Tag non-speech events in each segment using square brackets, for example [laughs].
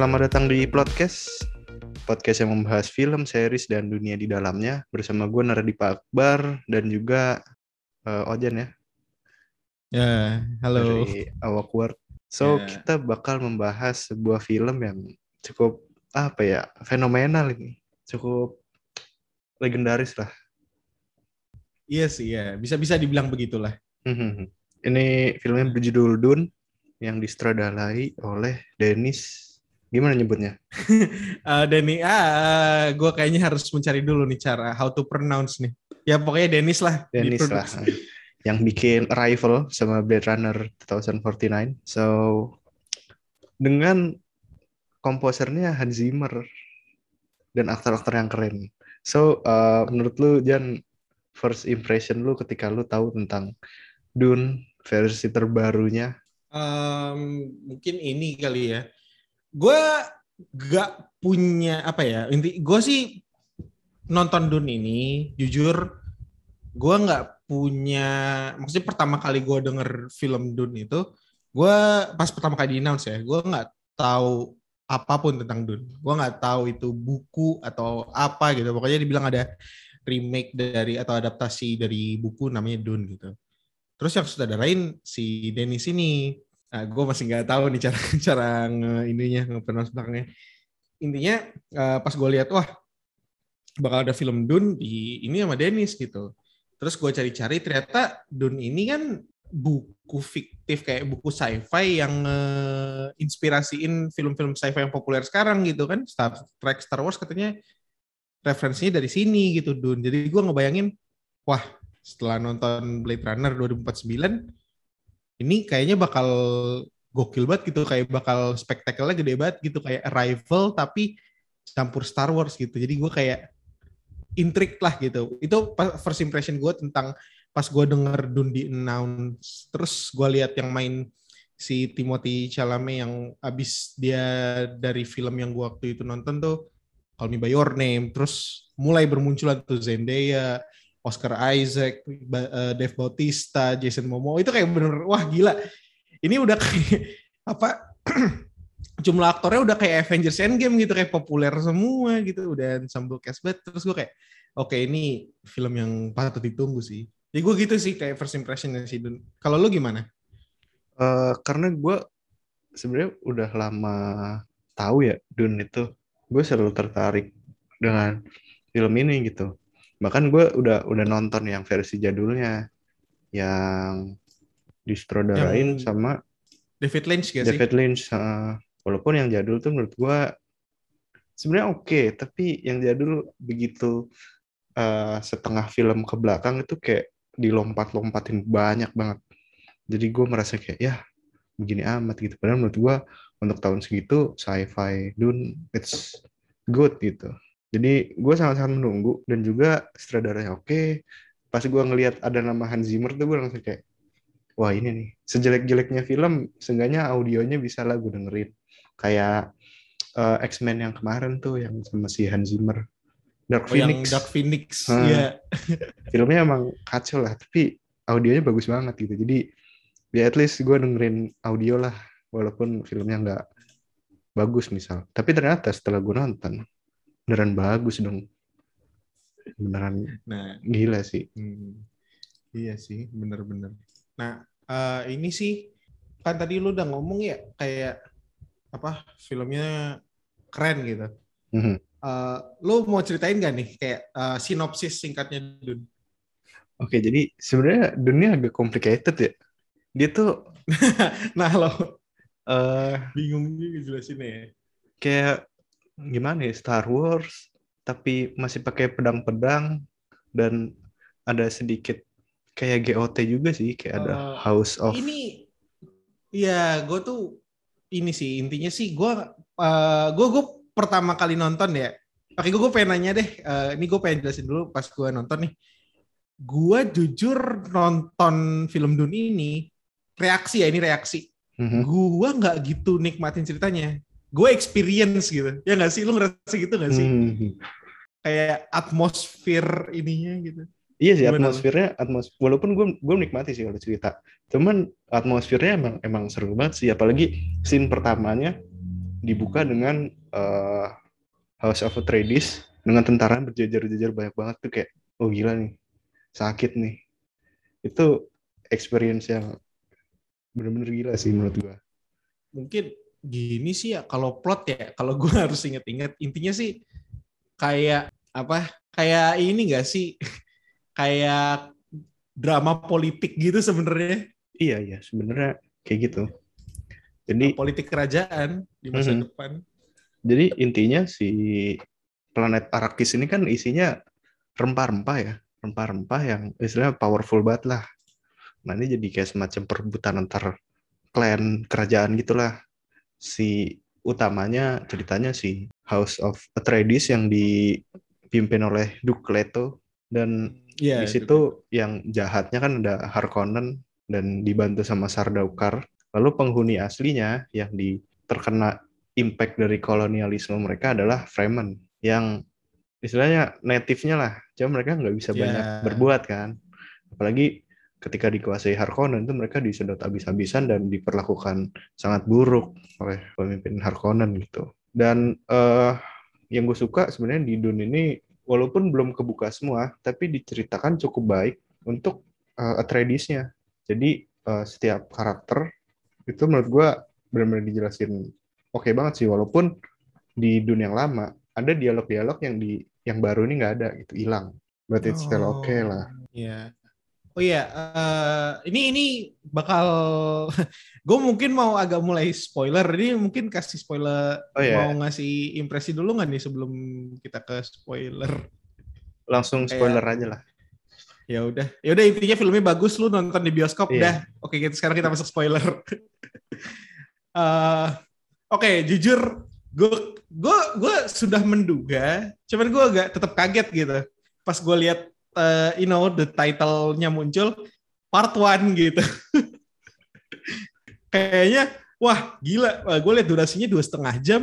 Selamat datang di podcast podcast yang membahas film, series, dan dunia di dalamnya bersama gue Naradipa Akbar dan juga uh, Ojan ya Ya, halo. dari Awak World. So Ya. kita bakal membahas sebuah film yang cukup apa ya fenomenal ini, cukup legendaris lah. Iya sih, ya. Bisa-bisa dibilang begitulah. Mhm. Ini filmnya berjudul Dune yang disutradarai oleh Dennis gimana nyebutnya? [laughs] Eh Denny, ah, gue kayaknya harus mencari dulu nih cara how to pronounce nih. Ya pokoknya Dennis lah. Dennis lah [laughs] yang bikin Arrival sama Blade Runner 2049. So dengan komposernya Hans Zimmer dan aktor-aktor yang keren. So uh, menurut lu Jan first impression lu ketika lu tahu tentang Dune versi terbarunya? Em, mungkin ini kali ya. Gue gak punya apa ya. Inti gue sih nonton Dune ini, jujur gue nggak punya. Maksudnya pertama kali gue denger film Dune itu, gue pas pertama kali di announce ya, gue nggak tahu apa pun tentang Dune. Gue nggak tahu itu buku atau apa gitu. Pokoknya dibilang ada remake dari atau adaptasi dari buku namanya Dune gitu. Terus yang sutradarain si Dennis ini. Nah, gue masih nggak tahu nih cara [laughs] cara nge ininya nge belakangnya. Intinya eh, pas gue lihat wah bakal ada film Dune di ini sama Dennis gitu. Terus gue cari-cari ternyata Dune ini kan buku fiktif kayak buku sci-fi yang eh, inspirasiin film-film sci-fi yang populer sekarang gitu kan. Star Trek, Star Wars katanya referensinya dari sini gitu Dune. Jadi gue ngebayangin wah setelah nonton Blade Runner 2049 ini kayaknya bakal gokil banget gitu kayak bakal spektakelnya gede banget gitu kayak Arrival tapi campur Star Wars gitu. Jadi gue kayak intrik lah gitu. Itu first impression gue tentang pas gue denger Dune di announce terus gue lihat yang main si Timothy Chalamet yang abis dia dari film yang gue waktu itu nonton tuh Call Me By Your Name terus mulai bermunculan tuh Zendaya Oscar Isaac, eh, Dave Bautista, Jason Momoa itu kayak bener wah gila. Ini udah kayak [laughs] apa [clears throat] jumlah aktornya udah kayak Avengers Endgame gitu kayak populer semua gitu udah cast banget terus gue kayak oke ini film yang patut ditunggu sih. Jadi gue gitu sih kayak first impression dari si Dun. Kalau lu gimana? Eh, karena gue sebenarnya udah lama tahu ya Dune itu, gue selalu tertarik dengan film ini gitu. Bahkan gue udah udah nonton yang versi jadulnya, yang disutradarain Yang sama David Lynch gak sih? David Lynch. eh, walaupun yang jadul tuh menurut gue sebenarnya oke, tapi yang jadul begitu eh, setengah film ke belakang itu kayak dilompat-lompatin banyak banget. Jadi gue merasa kayak ya begini amat gitu. Padahal menurut gue untuk tahun segitu sci-fi Dune it's good gitu. Jadi gue sangat-sangat menunggu dan juga sutradaranya oke. Pas gue ngelihat ada nama Hans Zimmer tuh gue langsung kayak wah ini nih sejelek-jeleknya film seenggaknya audionya bisa lah gue dengerin. Kayak eh, X-Men yang kemarin tuh yang sama si Hans Zimmer. Dark Oh, yang Phoenix. Dark Phoenix. Hmm. Iya. [laughs] filmnya emang kacau lah tapi audionya bagus banget gitu jadi ya at least gue dengerin audio lah walaupun filmnya nggak bagus misal tapi ternyata setelah gue nonton beneran bagus dong beneran Nah, gila sih Hmm, iya sih, bener-bener. Nah, eh, ini sih kan tadi lu udah ngomong ya kayak apa filmnya keren gitu. Mhm. Eh, lu mau ceritain gak nih kayak eh, sinopsis singkatnya Dun? oke jadi sebenarnya dunia agak complicated ya dia tuh [laughs] Nah lo eh bingung juga jelasinnya ya. kayak gimana ya Star Wars tapi masih pakai pedang-pedang dan ada sedikit kayak GOT juga sih kayak ada Eh, House of Ini, ya gue tuh ini sih intinya sih gue eh gue gue pertama kali nonton ya. Oke gue gue pengen nanya deh. eh, ini gue pengen jelasin dulu pas gue nonton nih. Gue jujur nonton film Dune ini reaksi ya ini reaksi. Mhm. Gue nggak gitu nikmatin ceritanya. Gue experience gitu. Ya nggak sih? Lu ngerasa gitu nggak sih? Hmm. Kayak atmosfer ininya gitu. Iya sih Gimana atmosfernya atmos walaupun gue gue menikmati sih kalau cerita. Cuman atmosfernya emang emang seru banget sih apalagi scene pertamanya dibuka dengan uh, House of Atreides dengan tentara berjajar-jajar banyak banget tuh kayak oh gila nih sakit nih itu experience yang bener-bener gila sih menurut gua mungkin gini sih ya kalau plot ya kalau gue [laughs] harus inget-inget intinya sih kayak apa kayak ini gak sih? [laughs] Kayak drama politik gitu sebenarnya. Iya iya sebenarnya kayak gitu. Jadi politik kerajaan di masa mm -hmm. depan. Jadi intinya si planet Arrakis ini kan isinya rempah-rempah ya rempah-rempah yang istilahnya powerful banget lah. Nah ini jadi kayak semacam perebutan antar klan kerajaan gitulah si utamanya ceritanya si House of Atreides yang dipimpin oleh Duke Leto dan yeah, di situ yang jahatnya kan ada Harkonnen dan dibantu sama Sardaukar. Lalu penghuni aslinya yang di terkena impact dari kolonialisme mereka adalah Fremen yang istilahnya native-nya lah. Cuma mereka nggak bisa yeah. banyak berbuat kan. Apalagi ketika dikuasai Harkonnen itu mereka disedot habis-habisan dan diperlakukan sangat buruk oleh pemimpin Harkonnen gitu. Dan uh, yang gue suka sebenarnya di Dune ini walaupun belum kebuka semua, tapi diceritakan cukup baik untuk uh, Atreides-nya. Jadi uh, setiap karakter itu menurut gue benar-benar dijelasin oke okay banget sih walaupun di dunia yang lama ada dialog-dialog yang di yang baru ini nggak ada gitu hilang berarti oh, still oke okay lah iya Oh iya, uh, ini ini bakal [laughs] gue mungkin mau agak mulai spoiler. Ini mungkin kasih spoiler oh, iya. mau ngasih impresi dulu nggak nih sebelum kita ke spoiler? Langsung spoiler Kayak, aja lah. Ya udah, ya udah intinya filmnya bagus lu nonton di bioskop iya. dah. Oke, kita sekarang kita masuk spoiler. uh, [laughs] Oke, okay, jujur gue gue gue sudah menduga, cuman gue agak tetap kaget gitu pas gue lihat uh, you know the title-nya muncul part one gitu. [laughs] Kayaknya wah gila, gue lihat durasinya dua setengah jam,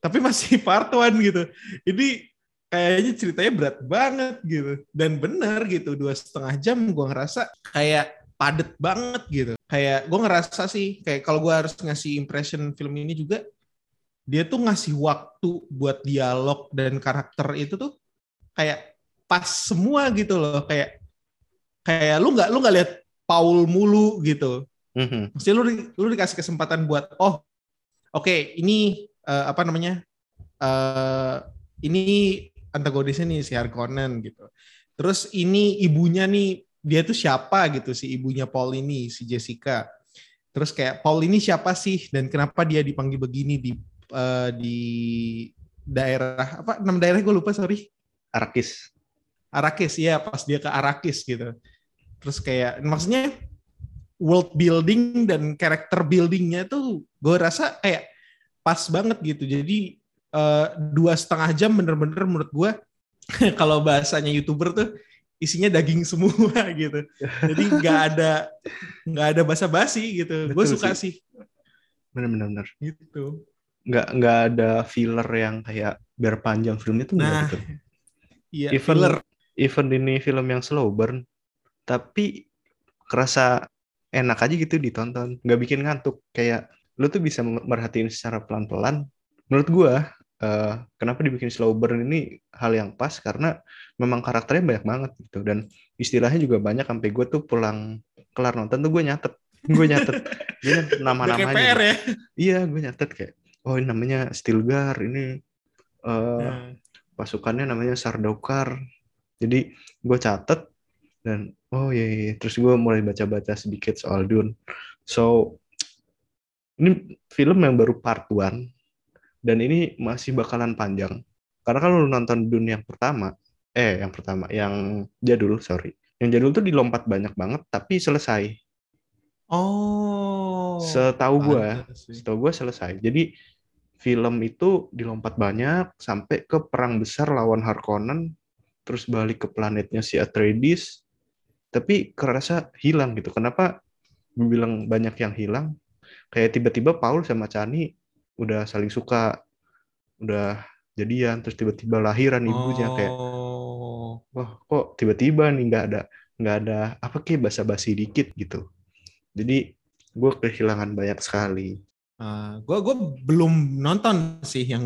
tapi masih [laughs] part one gitu. Ini kayaknya ceritanya berat banget gitu. Dan bener gitu, dua setengah jam gue ngerasa kayak padet banget gitu. Kayak gue ngerasa sih, kayak kalau gue harus ngasih impression film ini juga, dia tuh ngasih waktu buat dialog dan karakter itu tuh kayak pas semua gitu loh kayak kayak lu nggak lu nggak lihat Paul mulu gitu. Mm-hmm. mesti lu lu dikasih kesempatan buat oh oke okay, ini uh, apa namanya uh, ini antagonisnya nih si Harkonnen gitu. Terus ini ibunya nih dia tuh siapa gitu si ibunya Paul ini si Jessica. Terus kayak Paul ini siapa sih? Dan kenapa dia dipanggil begini di uh, di daerah apa nama daerah gue lupa sorry. Arakis Arakis ya pas dia ke Arakis gitu. Terus kayak maksudnya world building dan character buildingnya tuh gue rasa kayak pas banget gitu. Jadi uh, dua setengah jam bener-bener menurut gue [laughs] kalau bahasanya youtuber tuh isinya daging semua [laughs] gitu. Jadi nggak ada nggak ada basa-basi gitu. Gue suka sih. bener-bener gitu. Nggak nggak ada filler yang kayak biar panjang filmnya tuh nah, gitu. iya even, filler even ini film yang slow burn tapi kerasa enak aja gitu ditonton. Nggak bikin ngantuk. Kayak lu tuh bisa merhatiin secara pelan-pelan. Menurut gua uh, kenapa dibikin slow burn ini hal yang pas? Karena memang karakternya banyak banget gitu. Dan istilahnya juga banyak sampai gue tuh pulang kelar nonton tuh gue nyatet. Gue nyatet. [laughs] Dia nama-namanya ya? Iya gue nyatet kayak oh ini namanya Stilgar ini uh, hmm. pasukannya namanya Sardaukar jadi gue catet dan oh iya, iya, iya. terus gue mulai baca-baca sedikit soal Dune. So ini film yang baru part one dan ini masih bakalan panjang. Karena kalau nonton Dune yang pertama eh yang pertama yang jadul sorry. Yang jadul tuh dilompat banyak banget tapi selesai. Oh setahu gue setahu gue selesai. Jadi film itu dilompat banyak sampai ke perang besar lawan Harkonnen terus balik ke planetnya si Atreides tapi kerasa hilang gitu. Kenapa bilang banyak yang hilang? Kayak tiba-tiba Paul sama Chani udah saling suka udah jadian terus tiba-tiba lahiran ibunya oh. kayak wah kok tiba-tiba nih nggak ada nggak ada apa kayak basa-basi dikit gitu. Jadi gue kehilangan banyak sekali Uh, gue gue belum nonton sih yang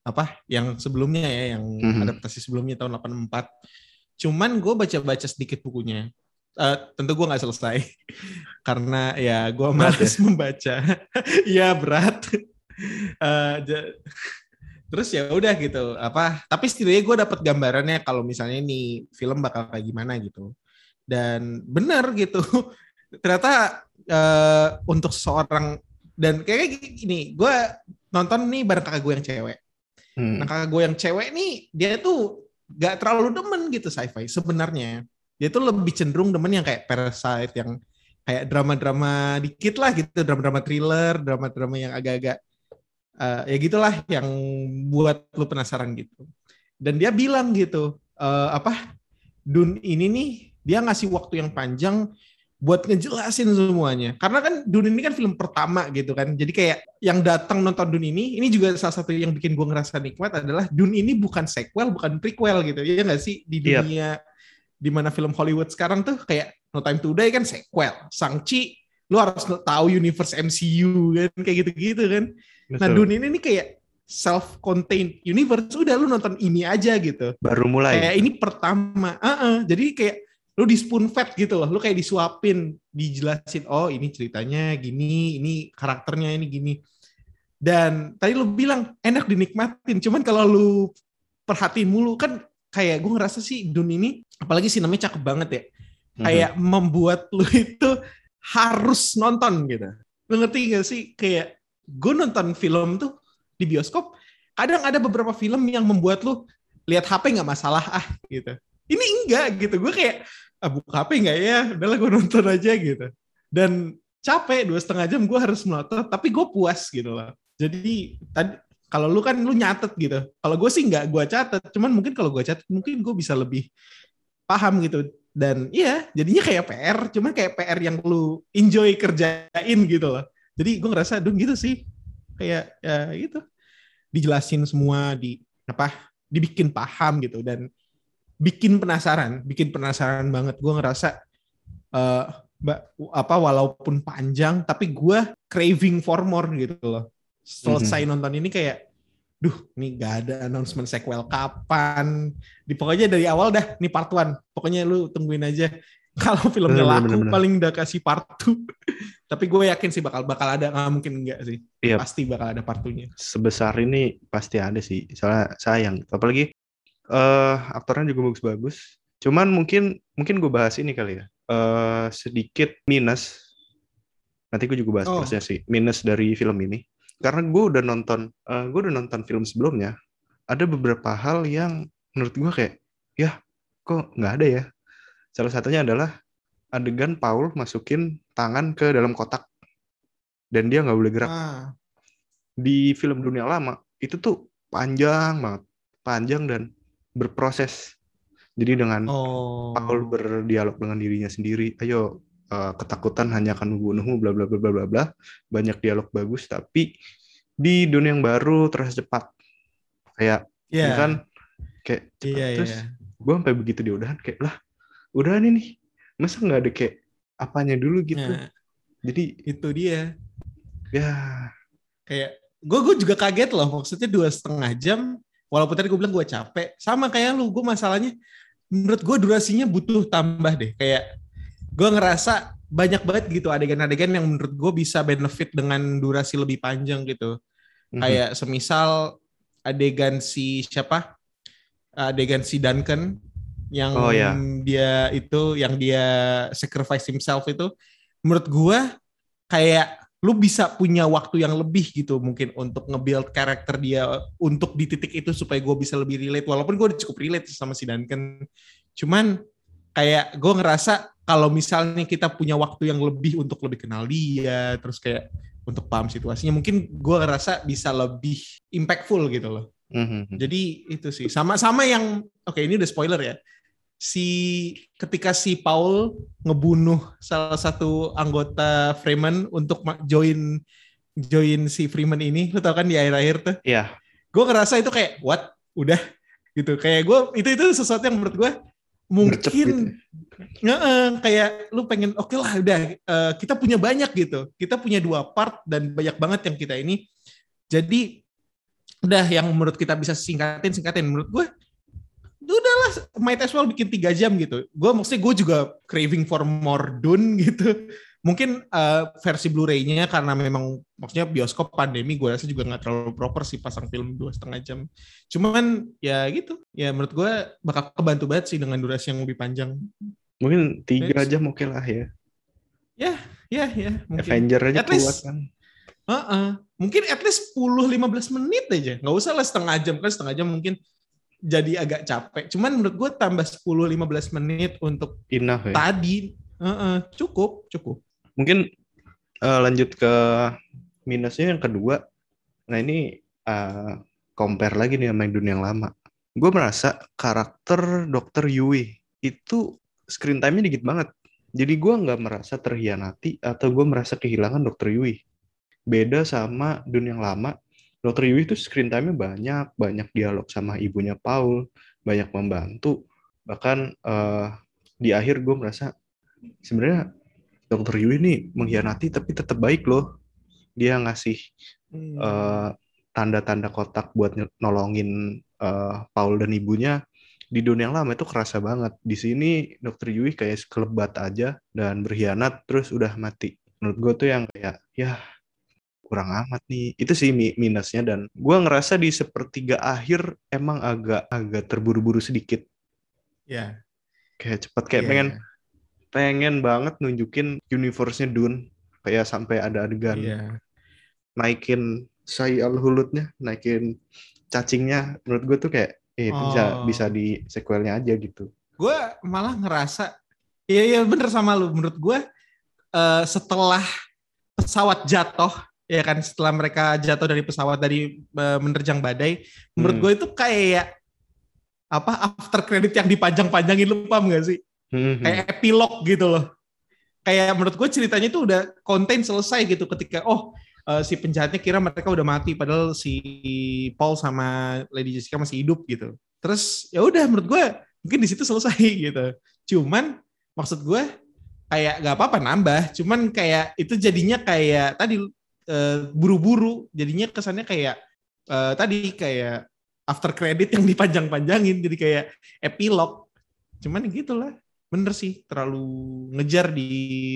apa yang sebelumnya ya yang Mhm. adaptasi sebelumnya tahun 84 cuman gue baca-baca sedikit bukunya. Uh, tentu gue nggak selesai. [laughs] Karena ya gue Berat malas membaca. [laughs] Ya berat. Uh, terus ya udah gitu. Apa tapi setidaknya gue dapat gambarannya kalau misalnya ini film bakal kayak gimana gitu. Dan benar gitu. [laughs] Ternyata eh, untuk seorang dan kayak gini gue nonton nih bareng kakak gue yang cewek. Hmm. nah kakak gue yang cewek nih dia tuh gak terlalu demen gitu sci-fi sebenarnya. Dia tuh lebih cenderung demen yang kayak Parasite yang kayak drama-drama dikit lah gitu. Drama-drama thriller drama-drama yang agak-agak eh, ya gitulah yang buat lu penasaran gitu. Dan dia bilang gitu eh, apa Dun ini nih dia ngasih waktu yang panjang buat ngejelasin semuanya karena kan Dun ini kan film pertama gitu kan jadi kayak yang datang nonton Dun ini ini juga salah satu yang bikin gue ngerasa nikmat adalah Dun ini bukan sequel bukan prequel gitu ya nggak sih di Iya. dunia di mana film Hollywood sekarang tuh kayak No Time to Die kan sequel Shang-Chi lu harus tahu universe MCU kan kayak gitu-gitu kan Nah, Betul. Dune ini nih kayak self-contained universe. Udah lu nonton ini aja gitu. baru mulai. Kayak ini pertama. Heeh, jadi kayak lu di spoon fed gitu loh. Lu kayak disuapin, dijelasin, oh ini ceritanya gini, ini karakternya ini gini. Dan tadi lu bilang enak dinikmatin. Cuman kalau lu perhatiin mulu kan kayak gue ngerasa sih Dune ini apalagi sih namanya cakep banget ya Mhm. kayak membuat lu [laughs] itu harus nonton gitu. Lu ngerti gak sih kayak gue nonton film tuh di bioskop, kadang ada beberapa film yang membuat lu lihat HP nggak masalah ah gitu. Ini enggak gitu. Gue kayak ah, buka HP nggak ya? Udahlah gue nonton aja gitu. Dan capek dua setengah jam gue harus melotot, tapi gue puas gitu loh. Jadi tadi kalau lu kan lu nyatet gitu. Kalau gue sih nggak gue catet. Cuman mungkin kalau gue catet mungkin gue bisa lebih paham gitu. Dan iya jadinya kayak PR. Cuman kayak PR yang lu enjoy kerjain gitu loh. Jadi gue ngerasa dong gitu sih. Kayak ya gitu. Dijelasin semua di apa dibikin paham gitu dan bikin penasaran, bikin penasaran banget. Gue ngerasa eh mbak apa walaupun panjang tapi gue craving for more gitu loh. Selesai nonton ini kayak duh ini gak ada announcement sequel kapan. Di pokoknya dari awal dah nih part one. Pokoknya lu tungguin aja. [laughs] Kalau filmnya Bener, laku bener, bener. paling udah kasih part two. [laughs] tapi gue yakin sih bakal bakal ada nggak mungkin enggak sih. Iya. Pasti bakal ada part two-nya. sebesar ini pasti ada sih. Soalnya sayang. Apalagi eh aktornya juga bagus-bagus. Cuman mungkin mungkin gue bahas ini kali ya. eh sedikit minus. Nanti gue juga bahas Oh. plusnya sih. Minus dari film ini. Karena gue udah nonton, eh gue udah nonton film sebelumnya. Ada beberapa hal yang menurut gue kayak, ya kok nggak ada ya. Salah satunya adalah adegan Paul masukin tangan ke dalam kotak dan dia nggak boleh gerak Ah, di film dunia lama itu tuh panjang banget, panjang dan berproses. Jadi dengan oh. Paul berdialog dengan dirinya sendiri, ayo eh, ketakutan hanya akan membunuhmu, bla bla bla bla bla bla. Banyak dialog bagus, tapi di dunia yang baru terasa cepat. Kayak ya kan, kayak cepat. Iya, terus iya. gue sampai begitu di udahan kayak lah, udahan ini, masa nggak ada kayak apanya dulu gitu. Nah, Jadi itu dia. ya Kayak gue gue juga kaget loh. Maksudnya dua setengah jam. Walaupun tadi gue bilang gue capek. Sama kayak lu. Gue masalahnya menurut gue durasinya butuh tambah deh. Kayak gue ngerasa banyak banget gitu adegan-adegan yang menurut gue bisa benefit dengan durasi lebih panjang gitu. mhm. Kayak semisal adegan si siapa? Adegan si Duncan yang Oh, ya. dia itu yang dia sacrifice himself itu menurut gua kayak lu bisa punya waktu yang lebih gitu mungkin untuk nge-build karakter dia untuk di titik itu supaya gue bisa lebih relate. Walaupun gue udah cukup relate sama si Duncan. Cuman kayak gue ngerasa kalau misalnya kita punya waktu yang lebih untuk lebih kenal dia terus kayak untuk paham situasinya mungkin gue ngerasa bisa lebih impactful gitu loh. Mhm. jadi itu sih. Sama-sama yang oke ini udah spoiler ya si ketika si Paul ngebunuh salah satu anggota Freeman untuk join join si Freeman ini lu tau kan di akhir-akhir tuh? Iya, gue ngerasa itu kayak what? Udah? Gitu. Kayak gue itu itu sesuatu yang menurut gue mungkin gitu. Nge- kayak lu pengen oke lah udah eh, kita punya banyak gitu. Kita punya dua part dan banyak banget yang kita ini. Jadi udah yang menurut kita bisa singkatin singkatin. Menurut gue udahlah might as well bikin tiga jam gitu gue maksudnya gue juga craving for more Dune [laughs] gitu mungkin eh, versi Blu-ray-nya karena memang maksudnya bioskop pandemi gue rasa juga nggak terlalu proper sih pasang film dua setengah jam cuman ya gitu ya menurut gue bakal kebantu banget sih dengan durasi yang lebih panjang Mungkin tiga Yes. jam oke lah ya. ya ya mungkin Avenger aja At least- kuat kan. Heeh. mungkin at least 10-15 menit aja nggak usah lah setengah jam kan setengah jam mungkin jadi agak capek cuman menurut gue tambah 10-15 menit untuk Enough ya. tadi heeh, cukup cukup Mungkin eh, lanjut ke minusnya yang kedua. Nah ini eh, compare lagi nih sama yang dunia yang lama. Gue merasa karakter Dr. Yui itu screen time-nya dikit banget. Jadi gue nggak merasa terhianati atau gue merasa kehilangan Dr. Yui. Beda sama dunia yang lama, Dr. Yui itu screen time-nya banyak, banyak dialog sama ibunya Paul, banyak membantu. Bahkan eh, di akhir gue merasa sebenarnya Dr. Yui ini mengkhianati tapi tetap baik loh. Dia ngasih Hmm. eh, tanda-tanda kotak buat nolongin eh, Paul dan ibunya di dunia yang lama itu kerasa banget. Di sini Dr. Yui kayak sekelebat aja dan berkhianat terus udah mati. Menurut gue tuh yang kayak ya kurang amat nih. Itu sih mi- minusnya dan gue ngerasa di sepertiga akhir emang agak agak terburu-buru sedikit. ya Kayak cepet kayak Iya. pengen pengen banget nunjukin universe-nya Dune kayak sampai ada adegan Iya. naikin Sai al hulutnya, naikin cacingnya. Menurut gue tuh kayak eh, itu bisa Oh. bisa di sequelnya aja gitu. gue malah ngerasa iya iya bener sama lu menurut gue eh, setelah pesawat jatuh ya kan setelah mereka jatuh dari pesawat dari eh, menerjang badai menurut Hmm. gue itu kayak apa after credit yang dipanjang-panjangin lu paham gak sih? Hmm, kayak epilog gitu loh. Kayak menurut gue ceritanya itu udah konten selesai gitu ketika oh eh, si penjahatnya kira mereka udah mati padahal si Paul sama Lady Jessica masih hidup gitu. Terus ya udah menurut gue mungkin di situ selesai [laughs] gitu. Cuman maksud gue kayak gak apa-apa nambah. Cuman kayak itu jadinya kayak tadi eh, buru-buru jadinya kesannya kayak eh, tadi kayak after credit yang dipanjang-panjangin jadi kayak epilog cuman gitulah bener sih terlalu ngejar di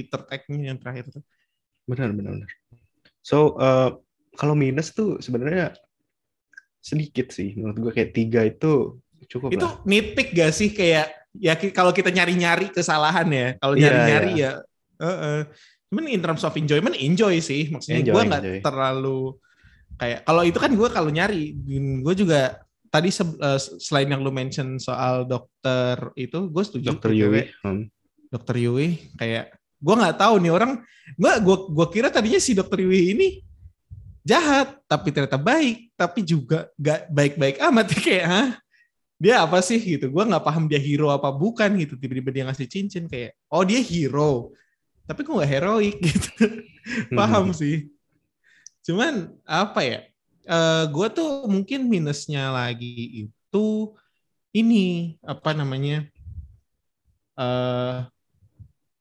third act-nya yang terakhir tuh. benar benar benar. So eh, kalau minus tuh sebenarnya sedikit sih. Menurut gue kayak tiga itu cukup Itu lah. nitpick gak sih kayak ya kalau kita nyari-nyari kesalahan ya. Kalau Iya, nyari-nyari ya heeh. Cuman in terms of enjoyment enjoy sih. Maksudnya Enjoy, gue nggak terlalu kayak kalau itu kan gue kalau nyari gue juga tadi se- eh, selain yang lu mention soal dokter itu gue setuju Dokter. Yui. Hmm. dokter Yui kayak gue nggak tahu nih orang gue gua gua kira tadinya si dokter Yui ini jahat tapi ternyata baik tapi juga gak baik-baik amat [laughs] kayak Hah? dia apa sih gitu gue nggak paham dia hero apa bukan gitu tiba-tiba dia ngasih cincin kayak oh dia hero tapi kok nggak heroik [laughs] gitu? Paham sih. Cuman apa ya? Eh gue tuh mungkin minusnya lagi itu ini apa namanya? Eh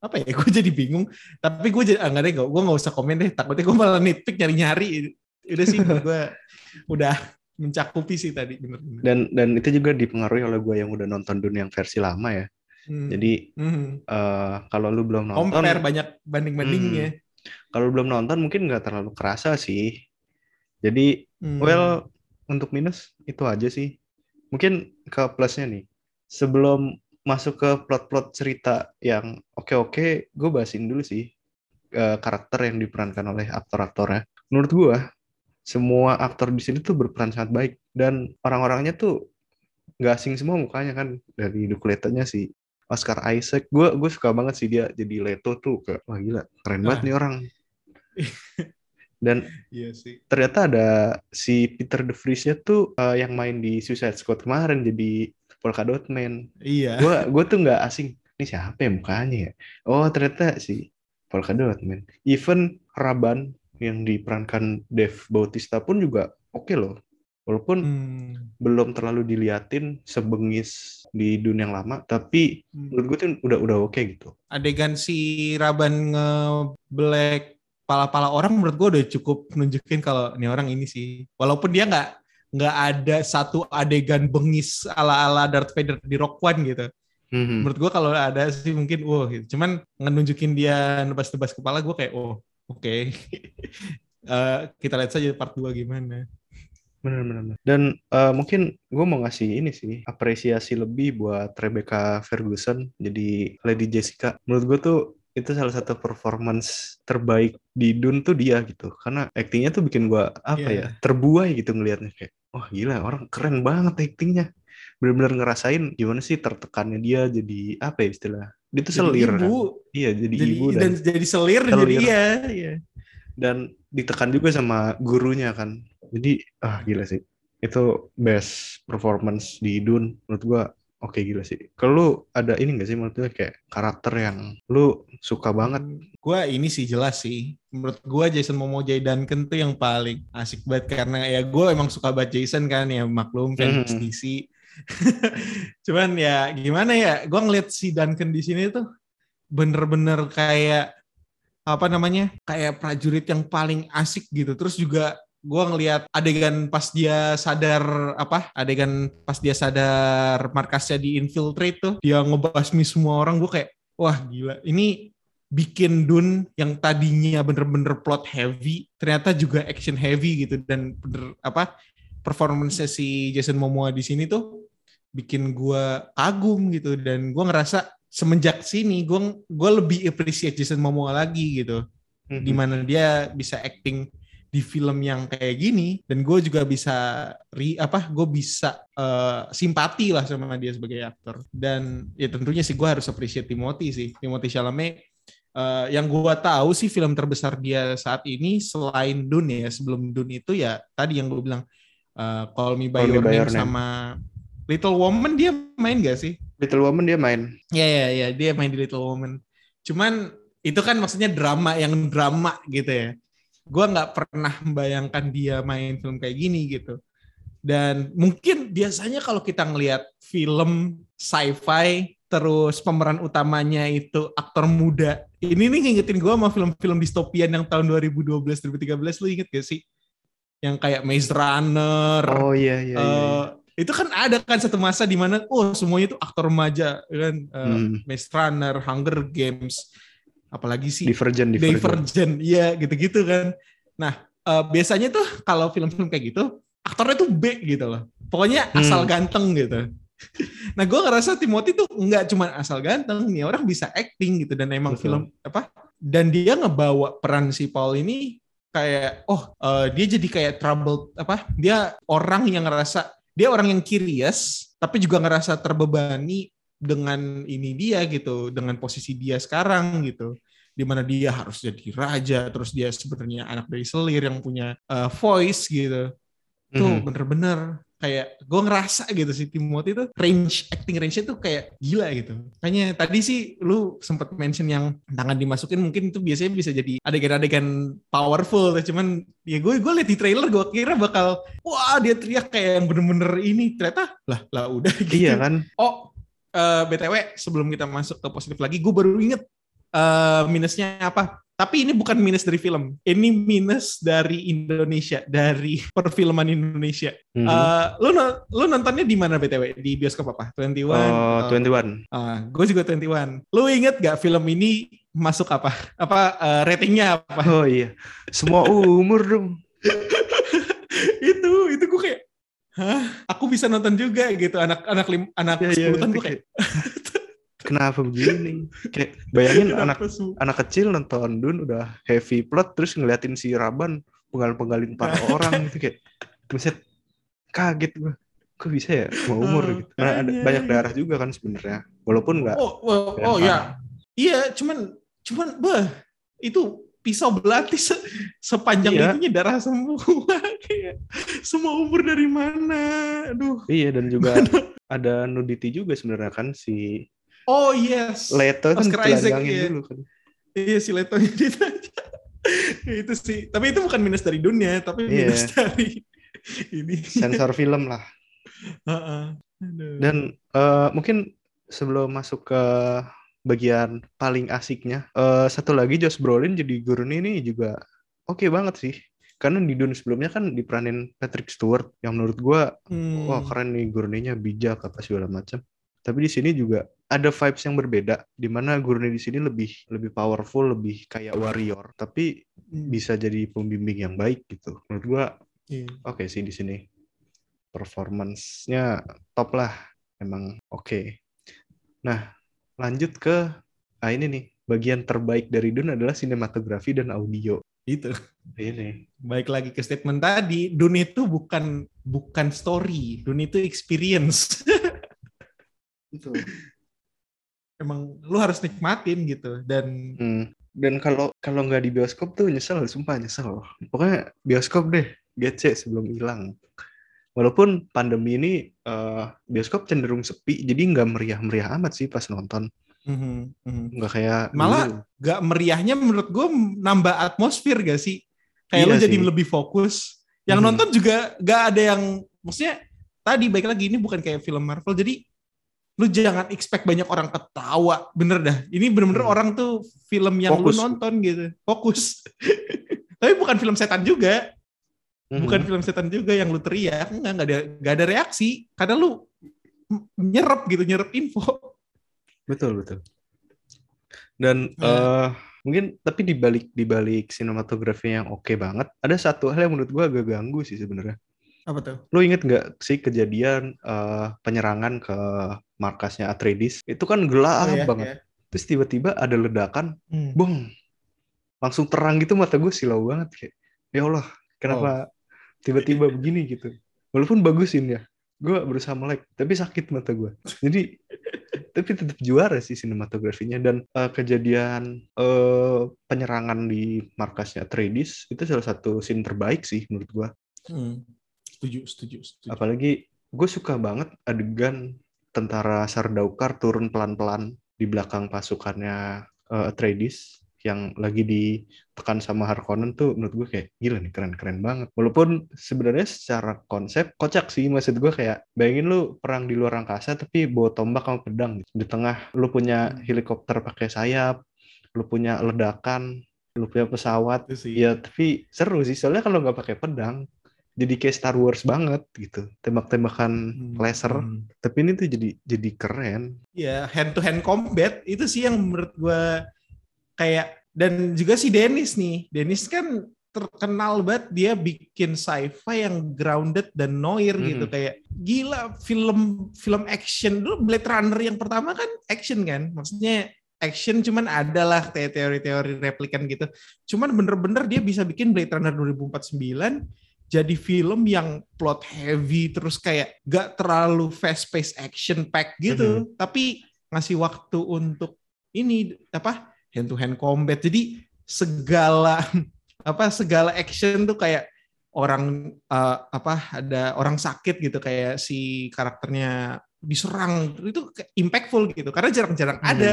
apa ya? [laughs] Gue jadi bingung. Tapi gue jadi ah, nggak deh gue nggak usah komen deh. Takutnya gue malah nitpick nyari nyari udah sih [laughs] gue udah mencakupi sih tadi bener-bener. Dan dan itu juga dipengaruhi oleh gue yang udah nonton dunia yang versi lama ya. Hmm. Jadi Hmm. eh, kalau lu belum nonton, compare banyak banding bandingnya kalau lu belum nonton mungkin nggak terlalu kerasa sih. Jadi Hmm. Well, untuk minus itu aja sih. Mungkin ke plusnya nih. Sebelum masuk ke plot-plot cerita yang oke-oke, gue bahasin dulu sih eh, karakter yang diperankan oleh aktor-aktornya. Menurut gue, semua aktor di sini tuh berperan sangat baik dan orang-orangnya tuh nggak asing semua mukanya kan dari Duke Leto-nya si Oscar Isaac. Gue gue suka banget sih dia jadi Leto tuh kayak wah gila keren banget Ah. nih orang. [laughs] Dan iya sih ternyata ada si Peter De Vries-nya tuh eh, yang main di Suicide Squad kemarin jadi Polka Dot Man. iya Gua gua tuh nggak asing. Ini siapa ya mukanya ya? Oh ternyata si Polka Dot Man. Even Raban yang diperankan Dave Bautista pun juga oke loh. Walaupun Hmm. belum terlalu diliatin sebengis di dunia yang lama tapi Hmm. menurut gue tuh udah udah oke gitu Adegan si Raban nge-black pala-pala orang menurut gue udah cukup nunjukin kalau ini orang ini sih. Walaupun dia nggak nggak ada satu adegan bengis ala-ala Darth Vader di Rock One gitu. Mhm. Menurut gue kalau ada sih mungkin wow gitu. Cuman ngenunjukin dia nebas-nebas kepala gue kayak oh oke. [laughs] Eh, kita lihat saja part 2 gimana. Bener bener. dan eh, mungkin gue mau ngasih ini sih apresiasi lebih buat Rebecca Ferguson jadi Lady Jessica menurut gue tuh itu salah satu performance terbaik di Dune tuh dia gitu karena aktingnya tuh bikin gue apa Iya. ya terbuai gitu ngelihatnya kayak wah gila orang keren banget aktingnya bener-bener ngerasain gimana sih tertekannya dia jadi apa ya istilah dia tuh Jadi selir kan ibu, iya jadi, jadi, ibu dan, dan, jadi selir, dan jadi Selir. iya, iya. dan ditekan juga sama gurunya kan jadi ah gila sih itu best performance di Dune menurut gua oke gila sih kalau lu ada ini gak sih menurut lu kayak karakter yang lu suka banget Gua ini sih jelas sih. Menurut gua Jason Momoa J. Duncan tuh yang paling asik banget karena ya gue emang suka banget Jason kan ya maklum fans Mhm. DC. [laughs] Cuman ya gimana ya, gua ngeliat si Duncan di sini tuh bener-bener kayak apa namanya kayak prajurit yang paling asik gitu. Terus juga gua ngeliat adegan pas dia sadar apa adegan pas dia sadar markasnya di infiltrate tuh dia ngebasmi semua orang gue kayak wah gila ini bikin Dune yang tadinya bener-bener plot heavy ternyata juga action heavy gitu dan bener apa performance si Jason Momoa di sini tuh bikin gua kagum gitu dan gua ngerasa semenjak sini gua gua lebih appreciate Jason Momoa lagi gitu Mhm. di mana dia bisa acting di film yang kayak gini dan gue juga bisa ri apa gue bisa eh, simpati lah sama dia sebagai aktor dan ya tentunya sih gue harus appreciate Timothy sih Timothy Chalamet eh, yang gue tahu sih film terbesar dia saat ini selain Dune ya sebelum Dune itu ya tadi yang gue bilang eh, Call Me By Call Me Your By Name Your Name. sama Little Woman dia main gak sih Little Woman dia main Ya ya ya dia main di Little Woman. Cuman itu kan maksudnya drama yang drama gitu ya. Gua nggak pernah membayangkan dia main film kayak gini gitu. Dan mungkin biasanya kalau kita ngelihat film sci-fi terus pemeran utamanya itu aktor muda. Ini nih ngingetin gua sama film-film distopian yang tahun 2012 2013 lu inget gak sih? Yang kayak Maze Runner, oh iya iya, iya, iya. Eh, itu kan ada kan satu masa di mana oh semuanya itu aktor remaja kan Eh, Hmm. Maze Runner, Hunger Games, apalagi sih Divergent Divergent Divergent, iya gitu-gitu kan. Nah eh, biasanya tuh kalau film-film kayak gitu aktornya tuh B gitu loh. Pokoknya Hmm. asal ganteng gitu. [laughs] Nah gue ngerasa Timothy tuh nggak cuma asal ganteng nih orang bisa acting gitu dan emang Betul. film apa dan dia ngebawa peran si Paul ini kayak oh eh, dia jadi kayak trouble apa dia orang yang ngerasa dia orang yang curious tapi juga ngerasa terbebani dengan ini dia gitu dengan posisi dia sekarang gitu di mana dia harus jadi raja terus dia sebenarnya anak dari selir yang punya eh, voice gitu tuh Mhm. bener-bener kayak gue ngerasa gitu sih Timothy tuh range acting range-nya tuh kayak gila gitu. Kayaknya tadi sih lu sempat mention yang tangan dimasukin mungkin itu biasanya bisa jadi adegan-adegan powerful cuman ya gue gue liat di trailer gue kira bakal wah dia teriak kayak yang bener-bener ini ternyata lah lah udah gitu. iya kan Oh, eh, BTW sebelum kita masuk ke positif lagi, gue baru inget eh, minusnya apa. Tapi ini bukan minus dari film, ini minus dari Indonesia, dari [laughs] perfilman Indonesia. Mhm. Eh, lu no- lu nontonnya di mana BTW? Di bioskop apa? 21. oh atau- 21 Ah, gue juga 21. Lu inget gak film ini masuk apa? [laughs] Apa eh, ratingnya apa? oh iya semua umur dong [laughs] itu itu gue kayak Hah? Aku bisa nonton juga gitu anak anak lim, anak Iya, iya, 10 tahun gue kayak kenapa begini kayak bayangin anak kenapa su- anak kecil nonton Dun udah heavy plot terus ngeliatin si Raban penggal-penggalin para [laughs] orang gitu kayak buset kaget gua kok bisa ya mau umur Oh, gitu Nah, ada makanya. banyak daerah juga kan sebenarnya walaupun nggak Oh, oh, oh ya. Iya, cuman cuman bah itu pisau belati se- sepanjang Iya. itunya darah semua [laughs] kayak semua umur dari mana aduh iya dan juga [laughs] ada nudity juga sebenarnya kan si oh yes Leto kan Isaac, telanjangin iya. dulu kan iya si Leto [laughs] itu sih tapi itu bukan minus dari dunia tapi Iya. minus dari ini sensor film lah. Heeh. Aduh. Dan eh, mungkin sebelum masuk ke bagian paling asiknya, eh, satu lagi Josh Brolin jadi Gurney ini juga oke banget sih. Karena di Dune sebelumnya kan diperanin Patrick Stewart yang menurut gua Hmm. wah keren nih Gurney-nya bijak apa segala macam. Tapi di sini juga ada vibes yang berbeda di mana Gurney di sini lebih lebih powerful, lebih kayak warrior, tapi Hmm. bisa jadi pembimbing yang baik gitu. Menurut gua Iya. oke sih di sini. Performance-nya top lah. Emang oke. Nah, lanjut ke ah ini nih. Bagian terbaik dari Dune adalah sinematografi dan audio. Itu. Ini. Baik lagi ke statement tadi, Dune itu bukan bukan story, Dune itu experience. [laughs] Itu. Emang lu harus nikmatin gitu dan Hmm. Dan kalau kalau nggak di bioskop tuh nyesel, sumpah nyesel. Pokoknya bioskop deh, GC sebelum hilang. Walaupun pandemi ini eh, bioskop cenderung sepi, jadi nggak meriah-meriah amat sih pas nonton. Mhm, mhm. Nggak kayak Malah dulu. gak meriahnya menurut gue nambah atmosfer gak sih? Kayak Iya lu jadi sih. lebih fokus. Yang Mhm. nonton juga gak ada yang maksudnya tadi baik lagi ini bukan kayak film Marvel jadi lu jangan expect banyak orang ketawa bener dah ini bener-bener Hmm. orang tuh film yang Fokus. lu nonton gitu fokus [laughs] tapi bukan film setan juga Mhm. bukan film setan juga yang lu teriak enggak enggak ada enggak ada reaksi karena lu nyerap gitu nyerap info Betul betul. Dan eh mungkin tapi di balik di balik sinematografi yang oke banget, ada satu hal yang menurut gua agak ganggu sih sebenarnya. apa tuh Lo inget nggak sih kejadian eh, penyerangan ke markasnya Atreides? Itu kan gelap Oh, ya, banget. ya. Terus tiba-tiba ada ledakan, Hmm. bong, langsung terang gitu mata gue silau banget kayak, ya Allah, kenapa tiba-tiba begini gitu? Walaupun bagusin ya, gue berusaha melek, tapi sakit mata gue. Jadi, tapi tetap juara sih sinematografinya dan eh, kejadian eh, penyerangan di markasnya Atreides itu salah satu scene terbaik sih menurut gue. Hmm. setuju setuju setuju Apalagi gue suka banget adegan tentara Sardaukar turun pelan-pelan di belakang pasukannya eh, Atreides yang lagi ditekan sama Harkonnen tuh menurut gue kayak gila nih keren-keren banget. Walaupun sebenarnya secara konsep kocak sih maksud gue kayak bayangin lu perang di luar angkasa tapi bawa tombak sama pedang gitu. Di tengah lu punya helikopter pakai sayap, lu punya ledakan, lu punya pesawat. sih Ya tapi seru sih soalnya kalau nggak pakai pedang jadi kayak Star Wars banget gitu. Tembak-tembakan Hmm. laser. Hmm. Tapi ini tuh jadi jadi keren. ya hand to hand combat itu sih yang menurut gue kayak dan juga si Dennis nih. Dennis kan terkenal banget dia bikin sci-fi yang grounded dan noir gitu. Mhm. kayak gila film film action. Dulu Blade Runner yang pertama kan action kan? Maksudnya action cuman ada lah kayak teori-teori replikan gitu. Cuman bener-bener dia bisa bikin Blade Runner 2049 jadi film yang plot heavy terus kayak gak terlalu fast pace action pack gitu. Tapi ngasih waktu untuk ini apa hand to hand combat jadi segala [laughs] apa segala action tuh kayak orang eh, apa ada orang sakit gitu kayak si karakternya diserang itu impactful gitu karena jarang-jarang Hmm. ada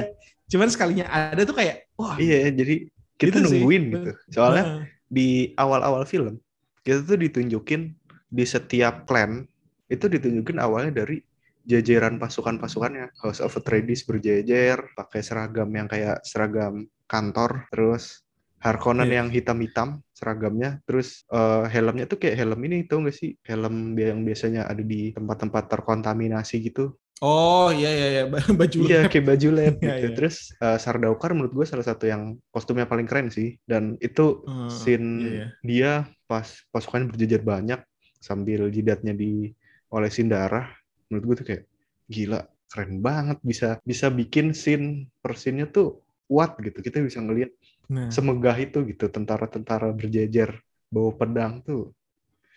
cuman sekalinya ada tuh kayak wah Iya, jadi kita Gitu sih. nungguin gitu. Soalnya nah, di awal-awal film kita tuh ditunjukin di setiap clan itu ditunjukin awalnya dari jajaran pasukan-pasukannya House of Atreides berjejer pakai seragam yang kayak seragam kantor terus Harkonnen Iya. yang hitam-hitam seragamnya terus eh, helmnya tuh kayak helm ini tau gak sih helm yang biasanya ada di tempat-tempat terkontaminasi gitu oh iya iya iya [laughs] baju Iya kayak baju lab [laughs] Iya, gitu. iya. Terus eh, Sardaukar menurut gue salah satu yang kostumnya paling keren sih. Dan itu Hmm, scene iya, iya. dia pas pasukannya berjejer banyak sambil jidatnya diolesin darah. Menurut gue tuh kayak gila keren banget bisa bisa bikin scene per scene-nya tuh kuat gitu. Kita bisa ngelihat Nah, semegah itu gitu tentara-tentara berjejer bawa pedang tuh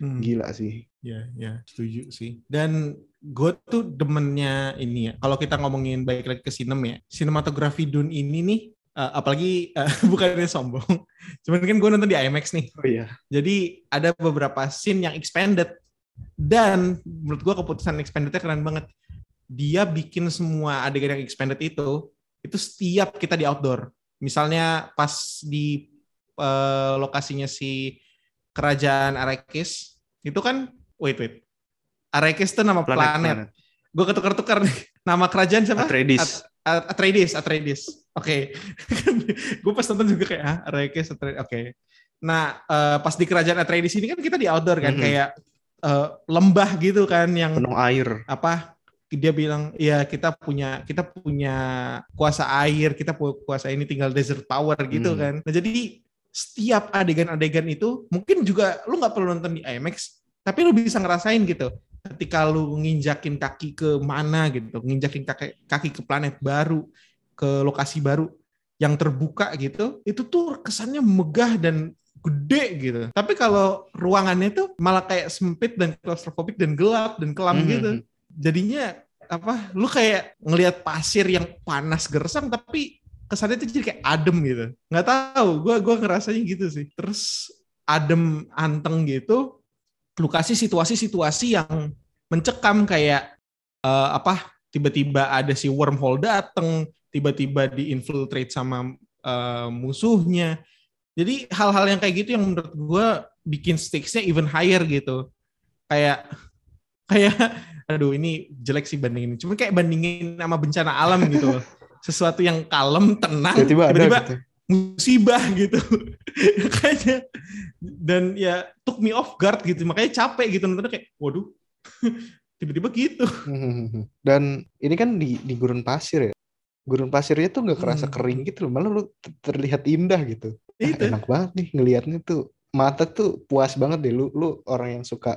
hmm. gila sih. Ya, ya, setuju sih. Dan gue tuh demennya ini ya. Kalau kita ngomongin baik lagi ke sinem ya, sinematografi Dune ini nih, eh, apalagi eh, [laughs] bukannya sombong, cuman kan gue nonton di IMAX nih. Oh iya. Jadi ada beberapa scene yang expanded dan menurut gue keputusan expandednya keren banget. Dia bikin semua adegan yang expanded itu itu setiap kita di outdoor. Misalnya pas di eh, lokasinya si kerajaan Arrakis itu kan wait wait. Arrakis itu nama planet. Planet, planet. Gue ketukar-tukar. Nama kerajaan siapa? Atreides. At- At- Atreides, Atreides. Oke. [laughs] gue pas nonton juga kayak, ah, Arrakis, Atreides. Oke. Nah, eh, pas di kerajaan Atreides ini kan kita di outdoor kan, Mhm. kayak eh, lembah gitu kan, yang Penuh air. apa? Dia bilang, ya kita punya kita punya kuasa air, kita pu- kuasa ini tinggal desert power gitu Hmm. kan. Nah jadi setiap adegan-adegan itu mungkin juga lu nggak perlu nonton di IMAX, tapi lu bisa ngerasain gitu. Ketika lu nginjakin kaki ke mana gitu, nginjakin kaki, kaki ke planet baru, ke lokasi baru yang terbuka gitu, itu tuh kesannya megah dan gede gitu. Tapi kalau ruangannya tuh malah kayak sempit dan claustrophobic dan gelap dan kelam Mhm. gitu. Jadinya apa? Lu kayak ngelihat pasir yang panas gersang tapi kesannya tuh jadi kayak adem gitu. Nggak tahu, gua gua ngerasanya gitu sih. Terus adem anteng gitu. Lu kasih situasi-situasi yang mencekam kayak eh, apa? Tiba-tiba ada si wormhole dateng, tiba-tiba diinfiltrate sama eh, musuhnya. Jadi hal-hal yang kayak gitu yang menurut gue bikin stakes-nya even higher gitu. Kayak [laughs] kayak aduh ini jelek sih bandingin. Cuma kayak bandingin sama bencana alam gitu loh. [laughs] Sesuatu yang kalem, tenang, Tiba-tiba gitu. musibah gitu. [laughs] Kayaknya dan ya took me off guard gitu. Makanya capek gitu nontonnya kayak waduh. Tiba-tiba gitu. Dan ini kan di di gurun pasir ya. Gurun pasirnya tuh nggak kerasa Hmm. kering gitu loh, malah lu terlihat indah gitu. Ah, Itu. enak banget nih ngelihatnya tuh. Mata tuh puas banget deh lu lu orang yang suka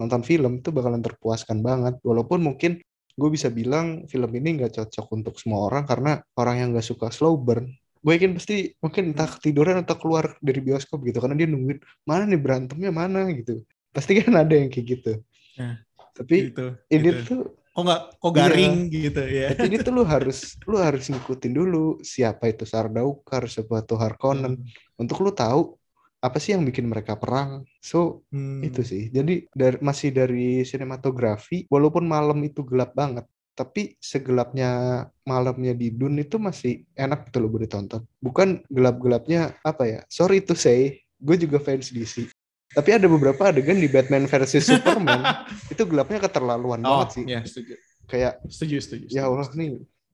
nonton film tuh bakalan terpuaskan banget. Walaupun mungkin gue bisa bilang film ini nggak cocok untuk semua orang karena orang yang nggak suka slow burn. Gue yakin pasti mungkin entah ketiduran atau keluar dari bioskop gitu karena dia nungguin mana nih berantemnya mana gitu. Pasti kan [laughs] ada yang kayak gitu. Nah, Tapi Gitu. ini gitu. tuh kok nggak kok Iya. garing gitu ya. ini tuh lu harus lu harus ngikutin dulu siapa itu Sardaukar, siapa itu Harkonnen untuk lu tahu apa sih yang bikin mereka perang. So Hmm. itu sih. Jadi dari masih dari sinematografi walaupun malam itu gelap banget tapi segelapnya malamnya di Dune itu masih enak gitu loh buat ditonton. Bukan gelap-gelapnya apa ya? Sorry to say, gue juga fans DC. Tapi ada beberapa adegan di Batman versus Superman [laughs] itu gelapnya keterlaluan Oh, banget sih. ya setuju. Kayak Setuju, setuju. ya setuju, Allah setuju. nih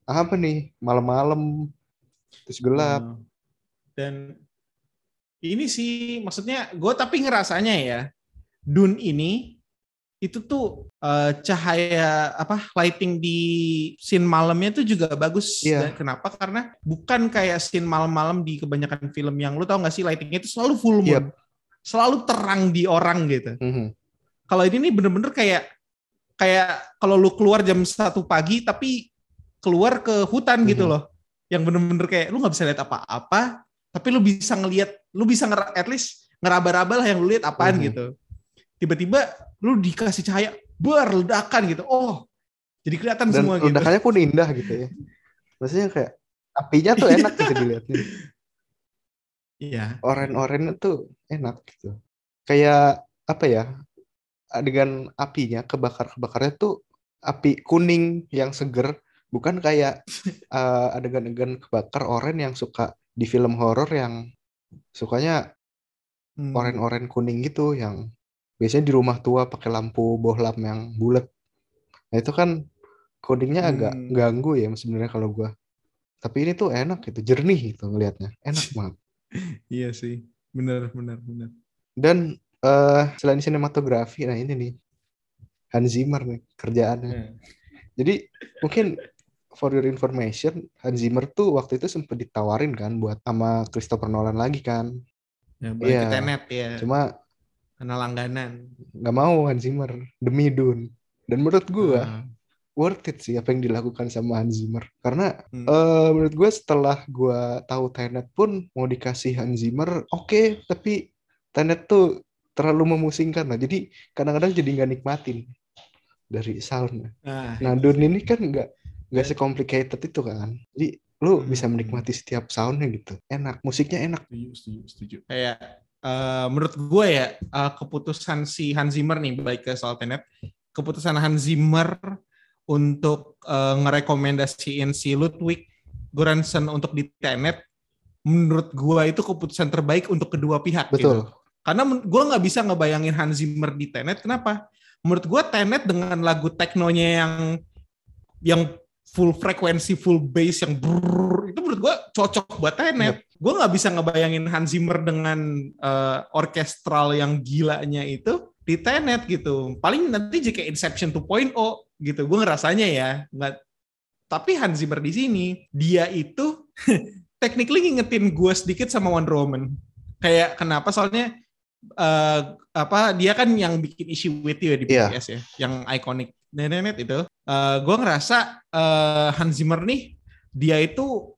apa nih malam-malam terus gelap Hmm. Dan ini sih maksudnya gue tapi ngerasanya ya Dune ini itu tuh eh, cahaya apa lighting di scene malamnya tuh juga bagus. Iya. Dan kenapa? Karena bukan kayak scene malam-malam di kebanyakan film yang lu tau gak sih lightingnya itu selalu full moon, Yep. Selalu terang di orang gitu. Mhm. Kalau ini nih bener-bener kayak kayak kalau lu keluar jam satu pagi tapi keluar ke hutan gitu Mhm. loh, yang bener-bener kayak lu nggak bisa lihat apa-apa, tapi lu bisa ngelihat, lu bisa nger at least ngeraba-raba lah yang lu lihat apaan Mhm. gitu. Tiba-tiba lu dikasih cahaya berledakan gitu, oh jadi kelihatan dan semua gitu. ledakannya pun indah gitu ya maksudnya kayak apinya tuh enak gitu dilihatnya [laughs] Iya. oren-orennya tuh enak gitu kayak apa ya adegan apinya kebakar-kebakarnya tuh api kuning yang seger bukan kayak [laughs] eh, adegan-adegan kebakar oren yang suka di film horor yang sukanya Hmm. oren-oren kuning gitu yang biasanya di rumah tua pakai lampu bohlam yang bulat. Nah itu kan codingnya agak Hmm. ganggu ya sebenarnya kalau gua. Tapi ini tuh enak gitu, jernih gitu ngelihatnya, enak [laughs] banget. Iya sih, bener bener bener. Dan eh selain sinematografi, nah ini nih Hans Zimmer nih kerjaannya. Hmm. Jadi mungkin for your information, Hans Zimmer tuh waktu itu sempat ditawarin kan buat sama Christopher Nolan lagi kan. Ya, Iya. ke Tenet ya, Cuma karena langganan. nggak mau Hans Zimmer demi Dune. Dan menurut gua Ah. Worth it sih apa yang dilakukan sama Hans Zimmer. Karena Hmm. eh, menurut gue setelah gue tahu Tenet pun mau dikasih Hans Zimmer oke tapi Tenet tuh terlalu memusingkan lah. Jadi kadang-kadang jadi nggak nikmatin dari soundnya. Nah, nah Dune ini kan nggak nggak secomplicated itu kan. Jadi lu Hmm. bisa menikmati setiap soundnya gitu. Enak musiknya enak. Setuju, setuju, setuju. Kayak eh, menurut gue ya eh, keputusan si Hans Zimmer nih baik ke soal Tenet, keputusan Hans Zimmer untuk eh, ngerekomendasiin si Ludwig Göransson untuk di Tenet, menurut gue itu keputusan terbaik untuk kedua pihak. betul Gitu. Karena gue nggak bisa ngebayangin Hans Zimmer di Tenet, kenapa? menurut gue Tenet dengan lagu teknonya yang yang full frekuensi, full bass yang brrrr, itu menurut gue cocok buat Tenet. Yep. Gue nggak bisa ngebayangin Hans Zimmer dengan uh, orkestral yang gilanya itu di Tenet gitu. Paling nanti jika Inception 2.0 gitu. Gue ngerasanya ya, nggak. Tapi Hans Zimmer di sini dia itu [laughs] technically ngingetin gue sedikit sama Wonder Woman. Kayak kenapa? Soalnya uh, apa dia kan yang bikin issue with you di BTS yeah. ya, yang ikonik nenek itu, uh, eh, gue ngerasa uh, Hans Zimmer nih dia itu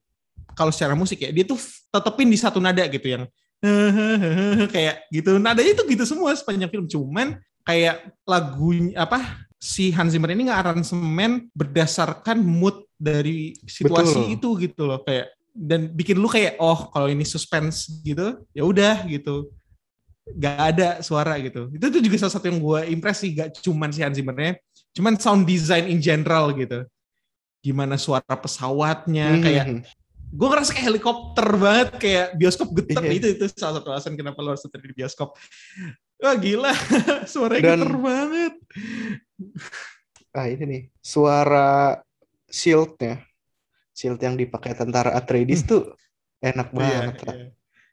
kalau secara musik ya dia tuh tetepin di satu nada gitu yang [laughs] kayak gitu. Nadanya itu gitu semua sepanjang film. Cuman kayak lagu apa si Hans Zimmer ini nggak berdasarkan mood dari situasi Betul. itu gitu loh. Kayak dan bikin lu kayak oh kalau ini suspense gitu. Ya udah gitu. Gak ada suara gitu. Itu tuh juga salah satu yang gue impresi gak cuman si Hans Zimmernya cuman sound design in general gitu. Gimana suara pesawatnya hmm. kayak gue ngerasa kayak helikopter banget kayak bioskop getar yeah. itu itu salah satu alasan kenapa lo harus di bioskop. Wah gila. [laughs] Suaranya Dan, getar banget. Ah ini nih suara shieldnya. Shield yang dipakai tentara Atreides hmm. tuh enak iya, banget yeah,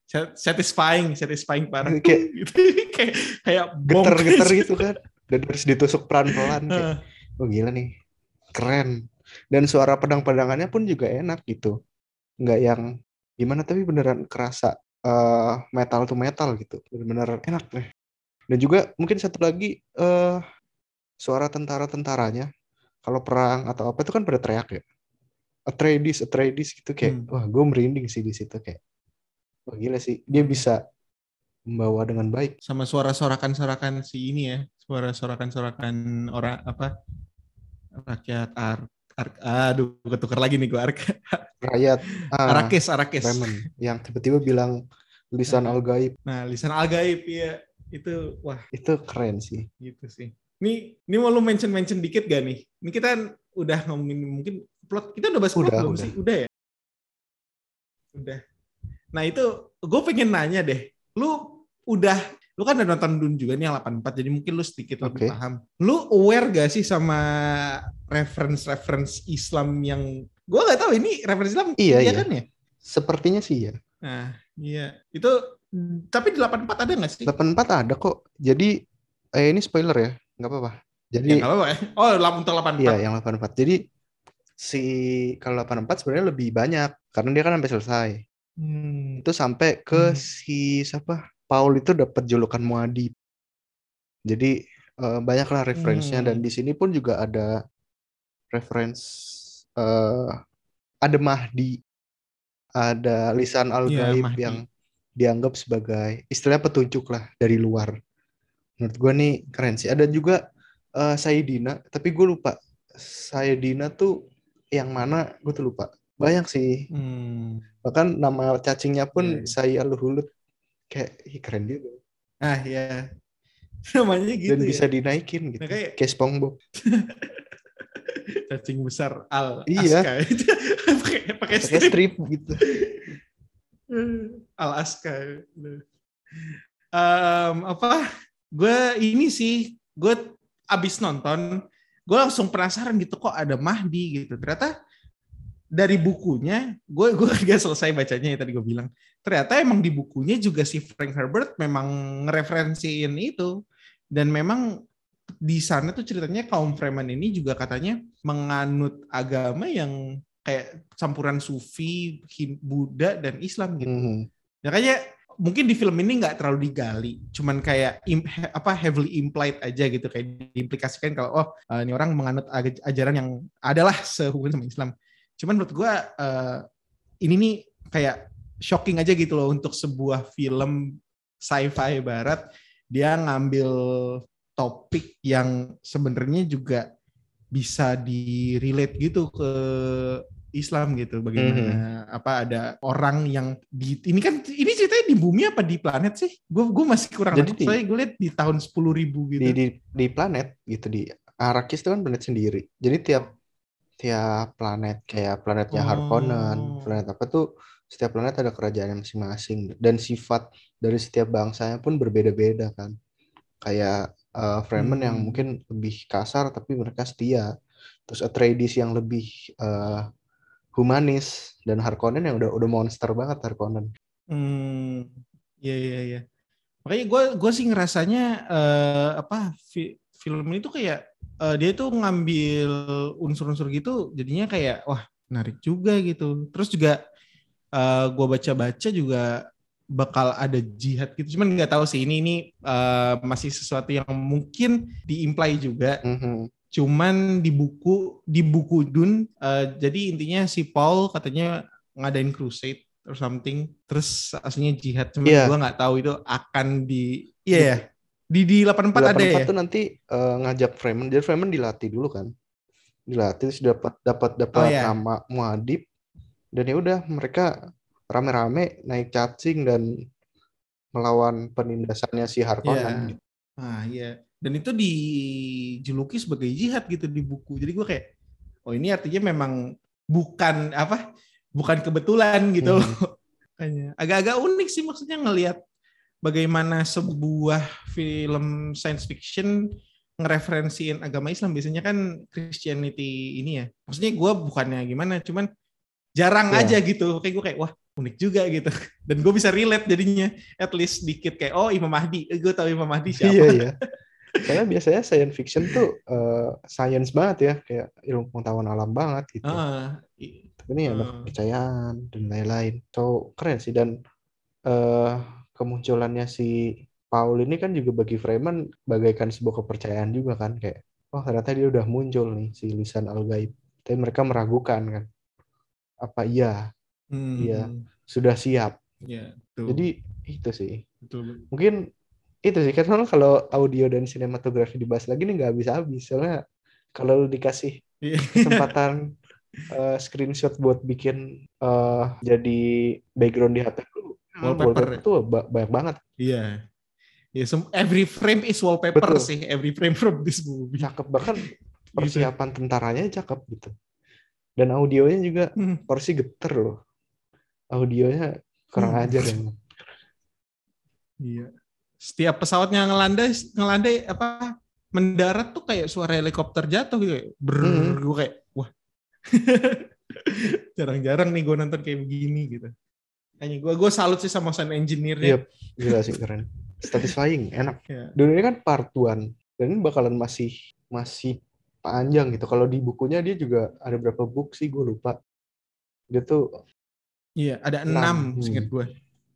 yeah. satisfying satisfying parah [laughs] kayak kayak kayak geter-geter gitu. kan. Dan harus ditusuk pelan-pelan kayak, oh gila nih. Keren. Dan suara pedang-pedangannya pun juga enak gitu nggak yang gimana tapi beneran kerasa uh, metal to metal gitu. Bener-bener enak deh. Dan juga mungkin satu lagi uh, suara tentara-tentaranya kalau perang atau apa itu kan pada teriak ya. Atreides Atreides gitu kayak hmm. wah gue merinding sih di situ kayak wah gila sih. Dia bisa membawa dengan baik. Sama suara sorakan-sorakan si ini ya suara sorakan-sorakan orang apa rakyat ar, ar aduh ketukar lagi nih gue ar [laughs] rakyat ah, arakes arakes yang tiba-tiba bilang lisan nah, al gaib nah lisan al gaib ya itu wah. Itu keren sih. Gitu sih. Ini ini mau lu mention mention dikit gak nih? Ini kita udah ngomongin mungkin plot kita udah bahas udah, plot belum sih? Udah ya? Udah. Nah itu gue pengen nanya deh. Lu udah lu kan udah nonton Dune juga nih yang 84 jadi mungkin lu sedikit okay. lebih paham. Lu aware gak sih sama reference-reference Islam yang gua nggak tahu ini referensi Islam iya, iya, kan ya? Sepertinya sih ya. Nah, iya. Itu tapi di 84 ada gak sih? 84 ada kok. Jadi eh ini spoiler ya, nggak apa-apa. Jadi ya, apa-apa ya. Oh, untuk 84. Iya, yang 84. Jadi si kalau 84 sebenarnya lebih banyak karena dia kan sampai selesai. Hmm. Itu sampai ke hmm. si siapa? Paul itu dapat julukan Muadi. Jadi uh, banyaklah referensinya hmm. dan di sini pun juga ada reference uh, ada Mahdi, ada lisan al gaib yeah, yang dianggap sebagai istilah petunjuk lah dari luar. Menurut gue nih keren sih. Ada juga uh, Sayyidina, tapi gue lupa Sayyidina tuh yang mana gue tuh lupa. Banyak sih. Hmm. Bahkan nama cacingnya pun yeah. Iya. saya Luhulut kayak Ih, keren juga. Ah [laughs] ya namanya gitu dan ya. bisa dinaikin gitu. Nah, kayak, kayak SpongeBob. [laughs] Cacing besar al iya. [laughs] Pakai pakai strip. strip gitu. Al aska. Um, apa? Gue ini sih gue abis nonton gue langsung penasaran gitu kok ada Mahdi gitu. Ternyata dari bukunya gue gue gak selesai bacanya ya tadi gue bilang ternyata emang di bukunya juga si Frank Herbert memang ngereferensiin itu dan memang di sana tuh ceritanya kaum Fremen ini juga katanya menganut agama yang kayak campuran Sufi, Buddha dan Islam gitu. Mm. Ya kayak mungkin di film ini nggak terlalu digali, cuman kayak im, apa heavily implied aja gitu kayak diimplikasikan kalau oh uh, ini orang menganut ajaran yang adalah [laughs] sehubungan sama Islam. Cuman menurut gue uh, ini nih kayak shocking aja gitu loh untuk sebuah film sci-fi barat. Dia ngambil topik yang sebenarnya juga bisa di relate gitu ke Islam gitu. Bagaimana mm -hmm. apa ada orang yang di ini kan ini ceritanya di bumi apa di planet sih? Gue gue masih kurang jadi di, saya gue lihat di tahun sepuluh ribu gitu. Di, di di planet gitu di Arrakis itu kan planet sendiri. Jadi tiap tiap planet kayak planetnya oh. Harkonnen planet apa tuh setiap planet ada kerajaan masing-masing dan sifat dari setiap bangsanya pun berbeda-beda kan. Kayak uh, Fremen yang Hmm. mungkin lebih kasar tapi mereka setia. Terus Atreides yang lebih uh, humanis dan Harkonnen yang udah udah monster banget Harkonnen. Hmm, iya iya iya. Makanya gue gue sih ngerasanya eh, apa fi- film ini tuh kayak eh, dia tuh ngambil unsur-unsur gitu, jadinya kayak wah menarik juga gitu. Terus juga eh, gue baca-baca juga bakal ada jihad gitu. Cuman nggak tahu sih ini ini eh, masih sesuatu yang mungkin diimply juga. Mhm. Cuman di buku di buku Dun eh, jadi intinya si Paul katanya ngadain crusade or something terus aslinya jihad cuman Iya. gua nggak tahu itu akan di iya ya di di 84 ada ya 84 tuh nanti uh, ngajak Fremen. Jadi Fremen dilatih dulu kan. Dilatih terus dapat dapat dapat Oh, iya. nama Muad'Dib dan ya udah mereka rame-rame naik cacing dan melawan penindasannya si Harkonnen. Iya. ah iya dan itu dijuluki sebagai jihad gitu di buku jadi gua kayak oh ini artinya memang bukan apa bukan kebetulan gitu Hmm. [laughs] Agak-agak unik sih maksudnya ngelihat bagaimana sebuah film science fiction ngereferensiin agama Islam biasanya kan Christianity ini ya. Maksudnya gue bukannya gimana, cuman jarang Ya. aja gitu. Kayak gue kayak wah unik juga gitu. [laughs] Dan gue bisa relate jadinya, at least dikit kayak oh Imam Mahdi, gue tahu Imam Mahdi siapa. Iya iya. [laughs] Karena biasanya science fiction tuh uh, science banget ya, kayak ilmu pengetahuan alam banget gitu. I- Tapi ini ada Hmm. kepercayaan dan lain-lain. So keren sih dan eh kemunculannya si Paul ini kan juga bagi Freeman bagaikan sebuah kepercayaan juga kan kayak oh ternyata dia udah muncul nih si lisan al gaib. Tapi mereka meragukan kan. Apa iya hmm, Iya. sudah siap. Iya, betul. Jadi itu sih. betul. Mungkin itu sih karena kalau audio dan sinematografi dibahas lagi nih nggak habis-habis soalnya kalau lu dikasih Iya. kesempatan [laughs] eh, screenshot buat bikin eh, jadi background di HP lu Wallpaper. tuh ba- banyak banget Iya. Ya, sem- every frame is wallpaper Betul. sih, every frame from this movie. cakep bahkan Gitu. persiapan tentaranya cakep gitu dan audionya juga Hmm. porsi geter loh audionya kurang Hmm. ajar emang Iya. Setiap pesawatnya ngelandai, ngelandai apa mendarat tuh kayak suara helikopter jatuh gitu. Brrr, Hmm. gue kayak wah. [laughs] Jarang-jarang nih gue nonton kayak begini gitu. Kayaknya gue gue salut sih sama sound engineer-nya. Yep. gila sih keren satisfying enak Ya. dan ini kan part one dan ini bakalan masih masih panjang gitu kalau di bukunya dia juga ada berapa book sih gue lupa dia tuh Iya, ada Enam. Hmm. seinget gue.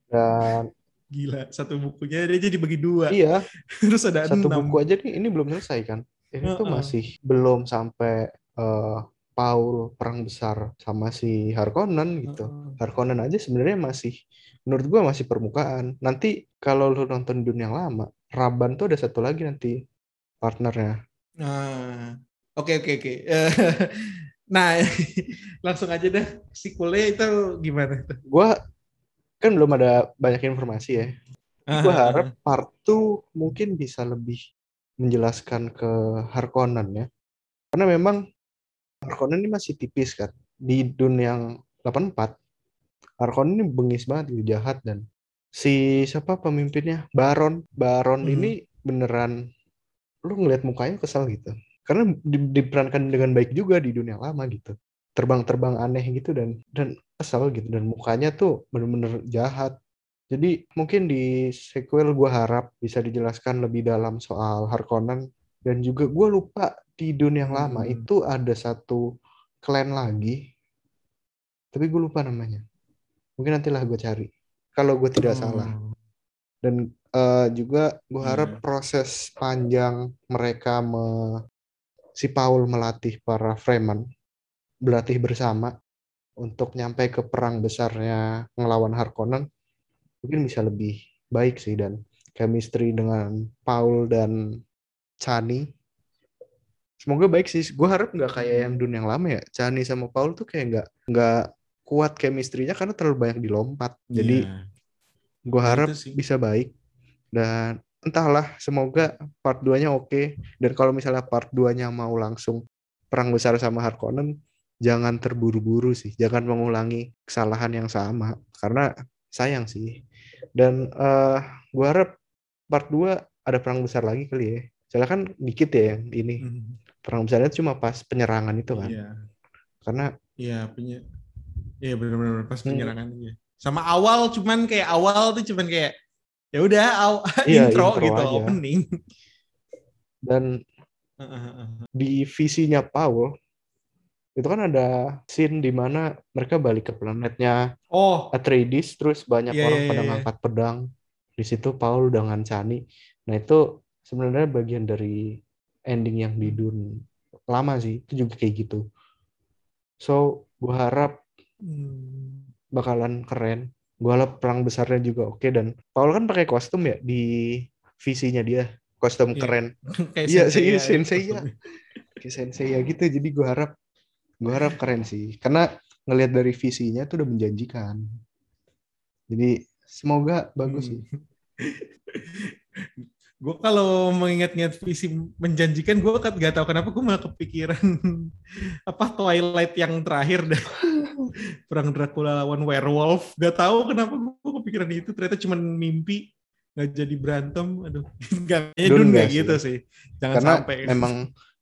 dan Gila, satu bukunya dia jadi bagi dua. iya [laughs] Terus ada satu enam. buku aja nih ini belum selesai kan ini tuh Heeh. masih belum sampai eh, Paul perang besar sama si Harkonnen gitu Heeh. Harkonnen aja sebenarnya masih menurut gua masih permukaan nanti kalau lu nonton dunia yang lama Raban tuh ada satu lagi nanti partnernya Nah, oke oke oke. [laughs] Nah, [laughs] langsung aja deh. Sequelnya itu gimana? gua kan belum ada banyak informasi ya. Gua Ah, harap part 2 mungkin bisa lebih menjelaskan ke Harkonnen ya. Karena memang Harkonnen ini masih tipis kan. Di dunia yang 84 Harkonnen ini bengis banget gitu, jahat dan si siapa pemimpinnya? Baron. Baron Hmm. ini beneran lu ngeliat mukanya kesal gitu karena di- diperankan dengan baik juga di dunia lama gitu. Terbang-terbang aneh gitu dan dan kesal gitu. Dan mukanya tuh bener-bener jahat. Jadi mungkin di sequel gue harap bisa dijelaskan lebih dalam soal Harkonnen. Dan juga gue lupa di dunia yang lama Hmm. itu ada satu klan lagi. Tapi gue lupa namanya. Mungkin nantilah gue cari. Kalau gue tidak Hmm. salah dan eh, juga gue harap Iya. proses panjang mereka me, si Paul melatih para Fremen berlatih bersama untuk nyampe ke perang besarnya ngelawan Harkonnen mungkin bisa lebih baik sih dan chemistry dengan Paul dan Chani. Semoga baik sih. Gue harap nggak kayak yang dunia yang lama ya. Chani sama Paul tuh kayak nggak nggak kuat chemistry-nya karena terlalu banyak dilompat. Jadi Iya. gue harap bisa baik. Dan entahlah semoga part 2-nya oke dan kalau misalnya part 2-nya mau langsung perang besar sama Harkonnen jangan terburu-buru sih jangan mengulangi kesalahan yang sama karena sayang sih dan eh gue harap part 2 ada perang besar lagi kali ya Soalnya kan dikit ya yang ini. Hmm. Perang besarnya cuma pas penyerangan itu kan. Iya. Karena Iya, punya. Iya benar-benar pas Hmm. penyerangan iya. Sama awal cuman kayak awal tuh cuman kayak ya udah aw- [laughs] Iya, intro, intro gitu aja. opening. dan di visinya Paul itu kan ada scene di mana mereka balik ke planetnya Oh, Atreides terus banyak Iya, orang iya, pada iya. ngangkat pedang di situ Paul udah ngancani nah itu sebenarnya bagian dari ending yang di Dune lama sih itu juga kayak gitu so gua harap hmm. bakalan keren gua harap perang besarnya juga oke dan Paul kan pakai kostum ya di visinya dia kostum Iya. keren [laughs] Iya, sih, ya, sensei ya. kayak sensei ya gitu jadi gua harap gua harap keren sih karena ngelihat dari visinya tuh udah menjanjikan jadi semoga bagus Hmm. sih [laughs] Gue kalau mengingat-ingat visi menjanjikan, gue kan gak tahu kenapa gue malah kepikiran [laughs] apa Twilight yang terakhir dah. Perang Dracula lawan werewolf. Gak tahu kenapa gue kepikiran itu. Ternyata cuma mimpi. Gak jadi berantem. Aduh. [laughs] Gak, Dun nggak gak gitu sih. Jangan karena sampai. memang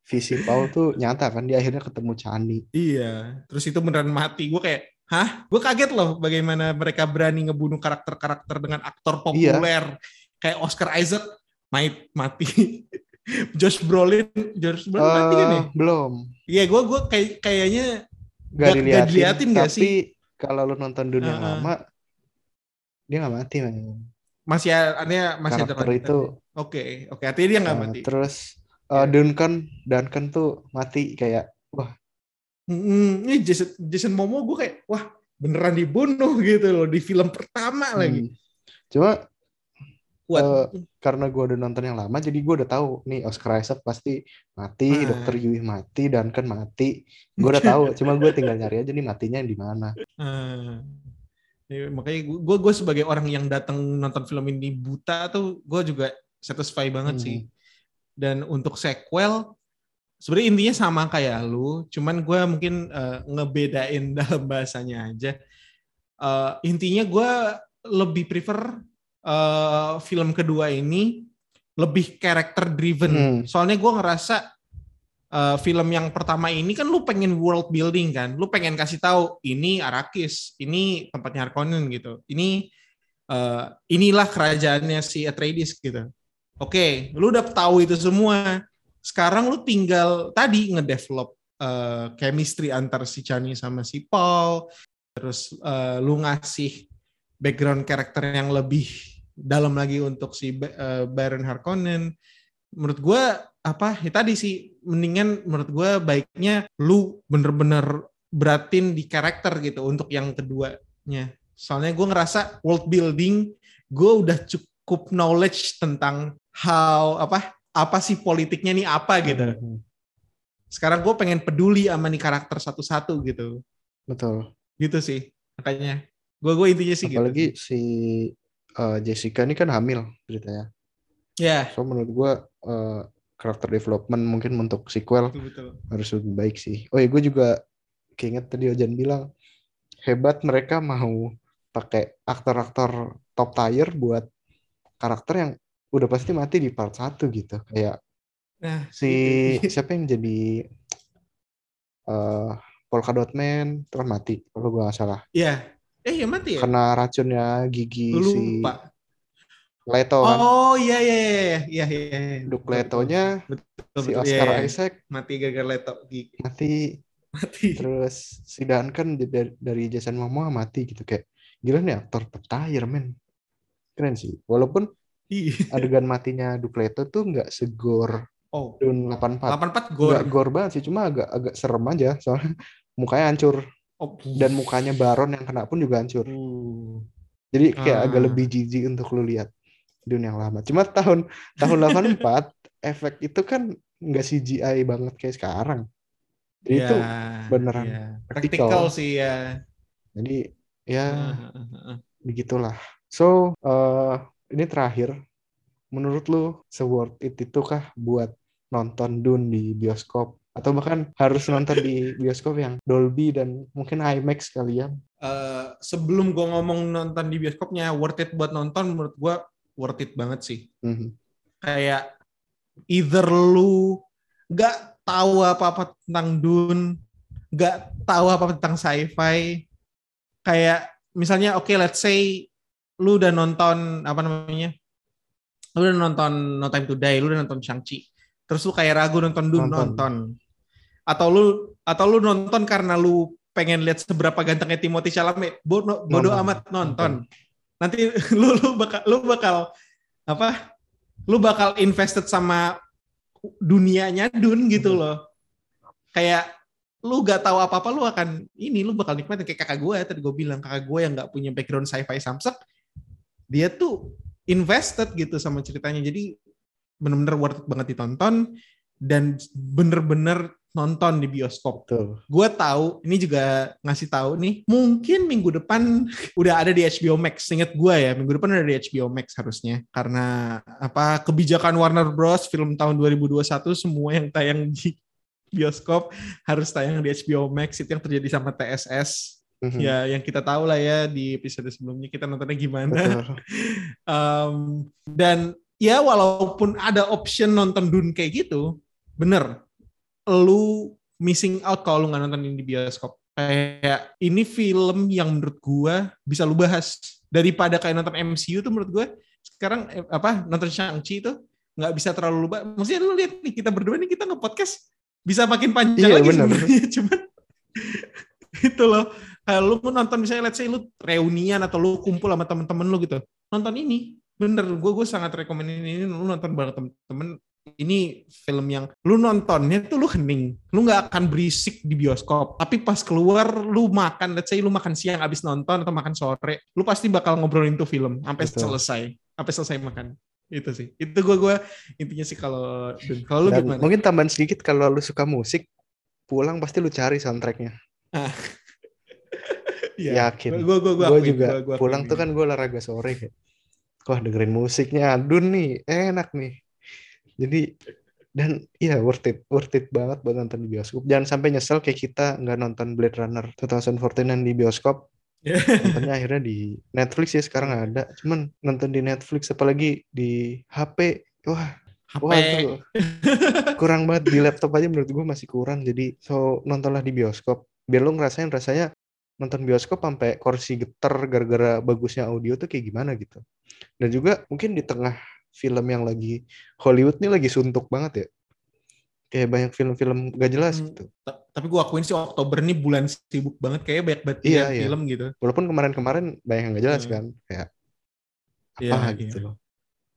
visi Paul tuh nyata kan dia akhirnya ketemu Chani Iya. Terus itu beneran mati. Gue kayak, hah? Gue kaget loh bagaimana mereka berani ngebunuh karakter-karakter dengan aktor Iya. populer. Kayak Oscar Isaac mati. mati. [laughs] Josh Brolin, Josh Brolin mati kan ya? Eh, belum Iya, gue gue kayak kayaknya Nggak- nggak diliatin, diliatin nggak tapi kalau lu nonton dunia yang Heeh. lama dia nggak mati man. masih artinya masih ada karakter lanjutannya. itu Oke, oke. Artinya dia nggak Nah, mati. terus uh, Duncan Duncan tuh mati kayak wah Hmm, ini Jason, Jason Momoa gue kayak wah beneran dibunuh gitu loh di film pertama lagi. hmm. cuma Kuat. Eh, karena gue udah nonton yang lama jadi gue udah tahu nih Oscar Isaac pasti mati Ah. Dokter Yui mati Duncan mati gue udah tahu cuma gue tinggal nyari aja nih matinya di mana Ah. Ya, makanya gue gue sebagai orang yang datang nonton film ini buta tuh gue juga satisfy banget Hmm. sih. Dan untuk sequel sebenarnya intinya sama kayak lu, cuman gue mungkin eh, ngebedain [laughs] dalam bahasanya aja. Eh, intinya gue lebih prefer eh, film kedua ini lebih character driven. Hmm. Soalnya gue ngerasa eh, film yang pertama ini kan lu pengen world building kan, lu pengen kasih tahu ini Arrakis, ini tempatnya Harkonnen gitu, ini eh, inilah kerajaannya si Atreides gitu. Oke, lu udah tahu itu semua. Sekarang lu tinggal tadi ngedevelop eh, chemistry antar si Chani sama si Paul, terus eh, lu ngasih background karakter yang lebih dalam lagi untuk si eh, Baron Harkonnen. Menurut gue apa ya tadi sih mendingan menurut gue baiknya lu bener-bener beratin di karakter gitu untuk yang keduanya. Soalnya gue ngerasa world building gue udah cukup knowledge tentang how apa apa sih politiknya nih apa gitu. Sekarang gue pengen peduli sama nih karakter satu-satu gitu. betul Gitu sih. Makanya gue gue intinya sih apalagi gitu. si uh, Jessica ini kan hamil ceritanya Ya, so menurut gue uh, karakter development mungkin untuk sequel betul betul. harus lebih baik sih oh ya gue juga keinget tadi Ojan bilang hebat mereka mau pakai aktor-aktor top tier buat karakter yang udah pasti mati di part 1 gitu kayak Nah, si itu. [laughs] siapa yang jadi eh Polka Dot Man kan mati kalau gue nggak salah Iya. Eh, ya mati ya? kena racunnya gigi Lu si lupa. Leto kan Oh, iya iya iya iya iya iya. Duk Letonya Betul, si betul. Oscar Iya, iya. Isaac mati gara-gara leto gigi. mati Mati. terus si Duncan dari, dari Jason Momoa mati gitu kayak gila nih aktor petahir men keren sih walaupun Iya. adegan matinya Dukleto tuh nggak segor Oh, Dune 84 84 gor. nggak gor banget sih cuma agak agak serem aja soalnya [laughs] mukanya hancur Oh, dan mukanya Baron yang kena pun juga hancur uh. jadi kayak Ah. agak lebih jijik untuk lu lihat Dune yang lama cuma tahun tahun 84 [laughs] efek itu kan nggak CGI banget kayak sekarang jadi Ya, itu beneran ya. praktikal. Praktikal sih ya. jadi ya Heeh. begitulah so eh, ini terakhir menurut lu se-worth it itu kah buat nonton Dune di bioskop atau bahkan harus nonton di bioskop yang Dolby dan mungkin IMAX kalian Eh, sebelum gue ngomong nonton di bioskopnya worth it buat nonton menurut gue worth it banget sih Mhm. kayak either lu nggak tahu apa-apa tentang Dune, nggak tahu apa-apa tentang sci-fi, kayak misalnya oke okay, let's say lu udah nonton apa namanya, lu udah nonton No Time to Die, lu udah nonton Shang-Chi, terus lu kayak ragu nonton Dune nonton. nonton. Atau lu atau lu nonton karena lu pengen lihat seberapa gantengnya Timothy Chalamet, bodoh, bodo amat nonton. Nanti [laughs] lu lu bakal lu bakal apa? Lu bakal invested sama dunianya Dun gitu loh. Kayak lu gak tahu apa-apa lu akan ini lu bakal nikmatin kayak kakak gue tadi gue bilang kakak gue yang gak punya background sci-fi samsek dia tuh invested gitu sama ceritanya jadi bener-bener worth it banget ditonton dan bener-bener nonton di bioskop. Tuh. Gue tahu, ini juga ngasih tahu nih, mungkin minggu depan [laughs] udah ada di HBO Max. Ingat gue ya, minggu depan udah di HBO Max harusnya. Karena apa kebijakan Warner Bros. film tahun 2021 semua yang tayang di [laughs] bioskop harus tayang di HBO Max. Itu yang terjadi sama TSS. Mm-hmm. Ya, yang kita tahu lah ya di episode sebelumnya kita nontonnya gimana. um, [laughs] dan ya walaupun ada option nonton Dune kayak gitu, bener lu missing out kalau lu nggak nonton ini di bioskop. Kayak ini film yang menurut gua bisa lu bahas daripada kayak nonton MCU tuh menurut gua sekarang eh, apa nonton Shang-Chi itu nggak bisa terlalu lu bahas. Maksudnya lu lihat nih kita berdua nih kita nge-podcast bisa makin panjang iya, lagi sebenarnya [laughs] cuman itu loh kayak lu mau nonton misalnya let's say lu reunian atau lu kumpul sama temen-temen lu gitu nonton ini bener gue gue sangat rekomend ini lu nonton bareng temen-temen ini film yang lu nontonnya tuh lu hening, lu nggak akan berisik di bioskop. Tapi pas keluar lu makan, let's say lu makan siang abis nonton atau makan sore, lu pasti bakal ngobrolin tuh film sampai selesai, sampai selesai makan. Itu sih. Itu gue gue intinya sih kalau kalau lu gimana? Mungkin tambahan sedikit kalau lu suka musik, pulang pasti lu cari soundtracknya. Ah. [laughs] ya, Yakin. Gue gue gue juga gua, gua pulang tuh kan gue olahraga sore kayak. Wah dengerin musiknya, adun nih, enak nih jadi dan iya worth it worth it banget buat nonton di bioskop. Jangan sampai nyesel kayak kita nggak nonton Blade Runner 2049 di bioskop. Nontonnya [laughs] akhirnya di Netflix ya sekarang ada. Cuman nonton di Netflix apalagi di HP wah HP. Wah, itu kurang banget. Di laptop aja menurut gue masih kurang. Jadi so nontonlah di bioskop. Biar lo ngerasain rasanya nonton bioskop sampai kursi getar gara-gara bagusnya audio tuh kayak gimana gitu. Dan juga mungkin di tengah film yang lagi Hollywood nih lagi suntuk banget ya. Kayak banyak film-film gak jelas hmm, gitu. Tapi gue akuin sih Oktober nih bulan sibuk banget kayak banyak banget iya, iya. film gitu. Walaupun kemarin-kemarin banyak yang gak jelas hmm. kan. Kayak iya, apa iya, gitu iya. loh.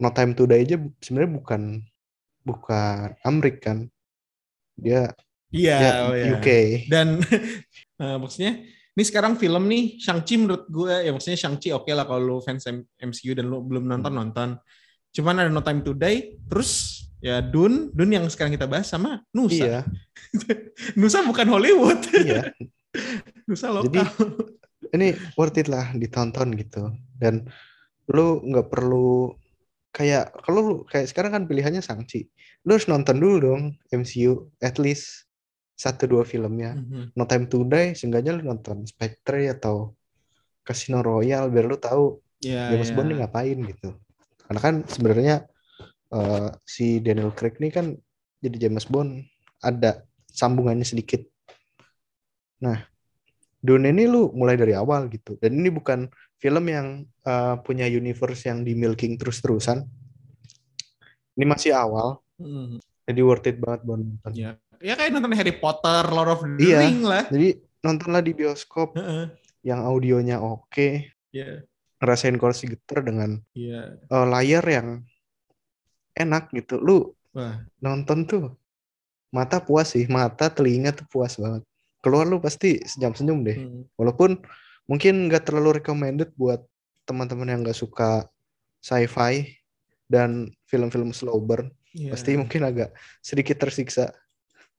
No Time to Die aja sebenarnya bukan bukan Amrik kan. Dia Iya, ya, oh, iya. UK. Dan uh, [laughs] maksudnya ini sekarang film nih Shang-Chi menurut gue ya maksudnya Shang-Chi oke okay lah kalau lu fans MCU dan lu belum nonton nonton. Cuman ada No Time to Die, terus ya Dun, Dun yang sekarang kita bahas sama Nusa. Iya. [laughs] Nusa bukan Hollywood. Iya. [laughs] Nusa lokal. Jadi ini worth it lah ditonton gitu. Dan lu nggak perlu kayak kalau lu kayak sekarang kan pilihannya Sangchi. Lu harus nonton dulu dong MCU at least satu dua filmnya. Mm-hmm. No Time to Die seenggaknya lu nonton Spectre atau Casino Royale biar lu tahu yeah, James yeah. Bond ngapain gitu. Karena kan sebenarnya uh, si Daniel Craig ini kan jadi James Bond ada sambungannya sedikit. Nah, Dune ini lu mulai dari awal gitu. Dan ini bukan film yang uh, punya universe yang di milking terus-terusan. Ini masih awal. Hmm. Jadi worth it banget buat nonton. Ya. ya kayak nonton Harry Potter, Lord of the iya, Ring lah. Jadi nontonlah di bioskop uh -uh. yang audionya oke. Okay. Yeah ngerasain kursi getar dengan yeah. Iya. uh, layar yang enak gitu. Lu Wah. nonton tuh mata puas sih, mata telinga tuh puas banget. Keluar lu pasti senyum-senyum deh. Hmm. Walaupun mungkin nggak terlalu recommended buat teman-teman yang nggak suka sci-fi dan film-film slow burn. Yeah. Pasti mungkin agak sedikit tersiksa.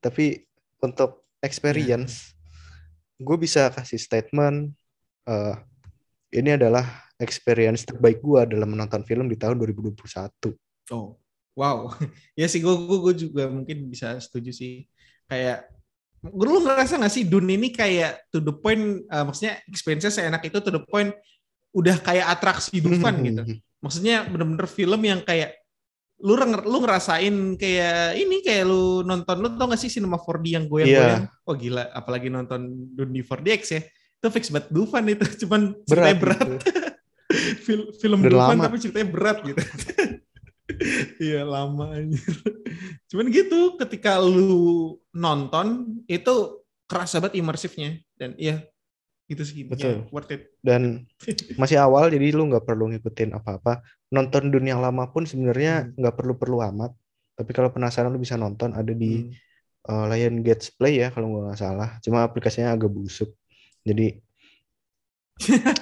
Tapi untuk experience, yeah. gue bisa kasih statement. Uh, ini adalah experience terbaik gue dalam menonton film di tahun 2021. Oh, wow. [laughs] ya sih, gue, gue, juga mungkin bisa setuju sih. Kayak, lu ngerasa gak sih Dune ini kayak to the point, uh, maksudnya experience-nya seenak itu to the point, udah kayak atraksi Dufan gitu. Maksudnya bener-bener film yang kayak, lu lu ngerasain kayak ini kayak lu nonton lu tau gak sih Cinema 4D yang goyang-goyang? Oh gila, apalagi nonton Duni 4DX ya. Itu fix banget Dufan itu, [laughs] cuman ceritanya berat. gitu. [laughs] Fil- film Dufan lama. tapi ceritanya berat gitu. [laughs] Iya lama anjir. Cuman gitu ketika lu nonton itu kerasa banget imersifnya dan iya itu sih Betul. ya, worth it. Dan [laughs] masih awal jadi lu nggak perlu ngikutin apa-apa. Nonton dunia lama pun sebenarnya Hmm. nggak perlu-perlu amat. Tapi kalau penasaran lu bisa nonton ada di Hmm. uh, Lion Gates Play ya kalau nggak salah. Cuma aplikasinya agak busuk. Jadi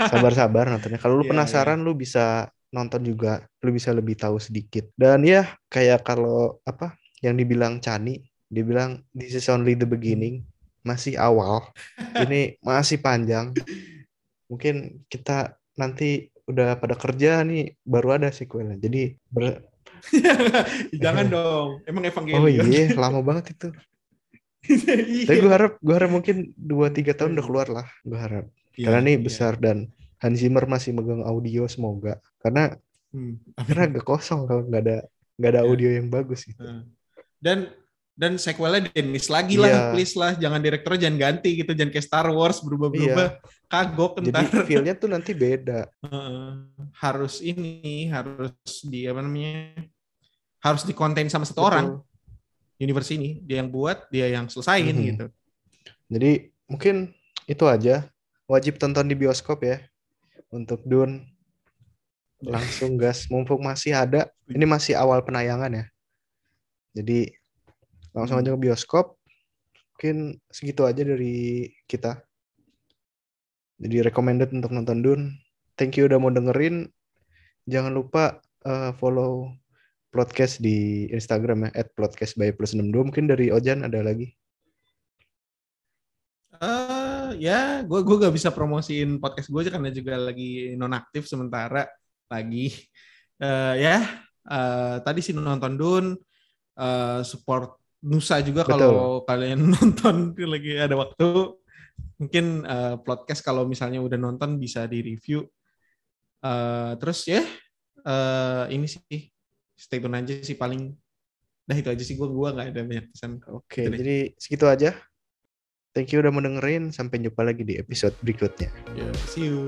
sabar-sabar nontonnya. Kalau lu Iya, penasaran lu bisa nonton juga, lu bisa lebih tahu sedikit. Dan ya kayak kalau apa yang dibilang Chani, dia bilang this is only the beginning, masih awal. [laughs] Ini masih panjang. Mungkin kita nanti udah pada kerja nih baru ada sequelnya. Jadi ber- [laughs] Jangan dong. Emang Evangelion. oh iya lama banget itu. [laughs] Iya. Tapi gue harap gue harap mungkin 2-3 tahun udah keluar lah. Gue harap. Iya, Karena ini iya. besar dan Hans Zimmer masih megang audio semoga. Karena Hmm. karena agak kosong kalau nggak ada nggak ada Iya. audio yang bagus gitu. Dan dan sequelnya Dennis lagi Iya. lah, please lah, jangan direkturnya jangan ganti gitu, jangan kayak Star Wars berubah-berubah, kagok Jadi entar. feel-nya tuh nanti beda. Heeh. harus ini, harus di apa namanya, harus di konten sama satu orang Betul. universe ini, dia yang buat, dia yang selesain Mhm. gitu. Jadi mungkin itu aja. Wajib tonton di bioskop ya. Untuk Dune langsung gas mumpung masih ada. Ini masih awal penayangan ya. Jadi langsung Hmm. aja ke bioskop. Mungkin segitu aja dari kita. Jadi recommended untuk nonton Dune. Thank you udah mau dengerin. Jangan lupa eh, follow podcast di Instagram ya @podcast by plus 62. Mungkin dari Ojan ada lagi. Eh ya, gue gue gak bisa promosiin podcast gue aja karena juga lagi nonaktif sementara lagi. Eh ya, eh, tadi sih nonton Dun, eh, support Nusa juga kalau kalian [laughs] nonton lagi ada waktu. Mungkin eh, podcast kalau misalnya udah nonton bisa di review. Eh, terus ya, eh, ini sih stay tune aja sih paling. Dah itu aja sih gue gue nggak ada banyak pesan. Oke, Gitu jadi segitu aja. Thank you udah mau dengerin. Sampai jumpa lagi di episode berikutnya. Ya, see you.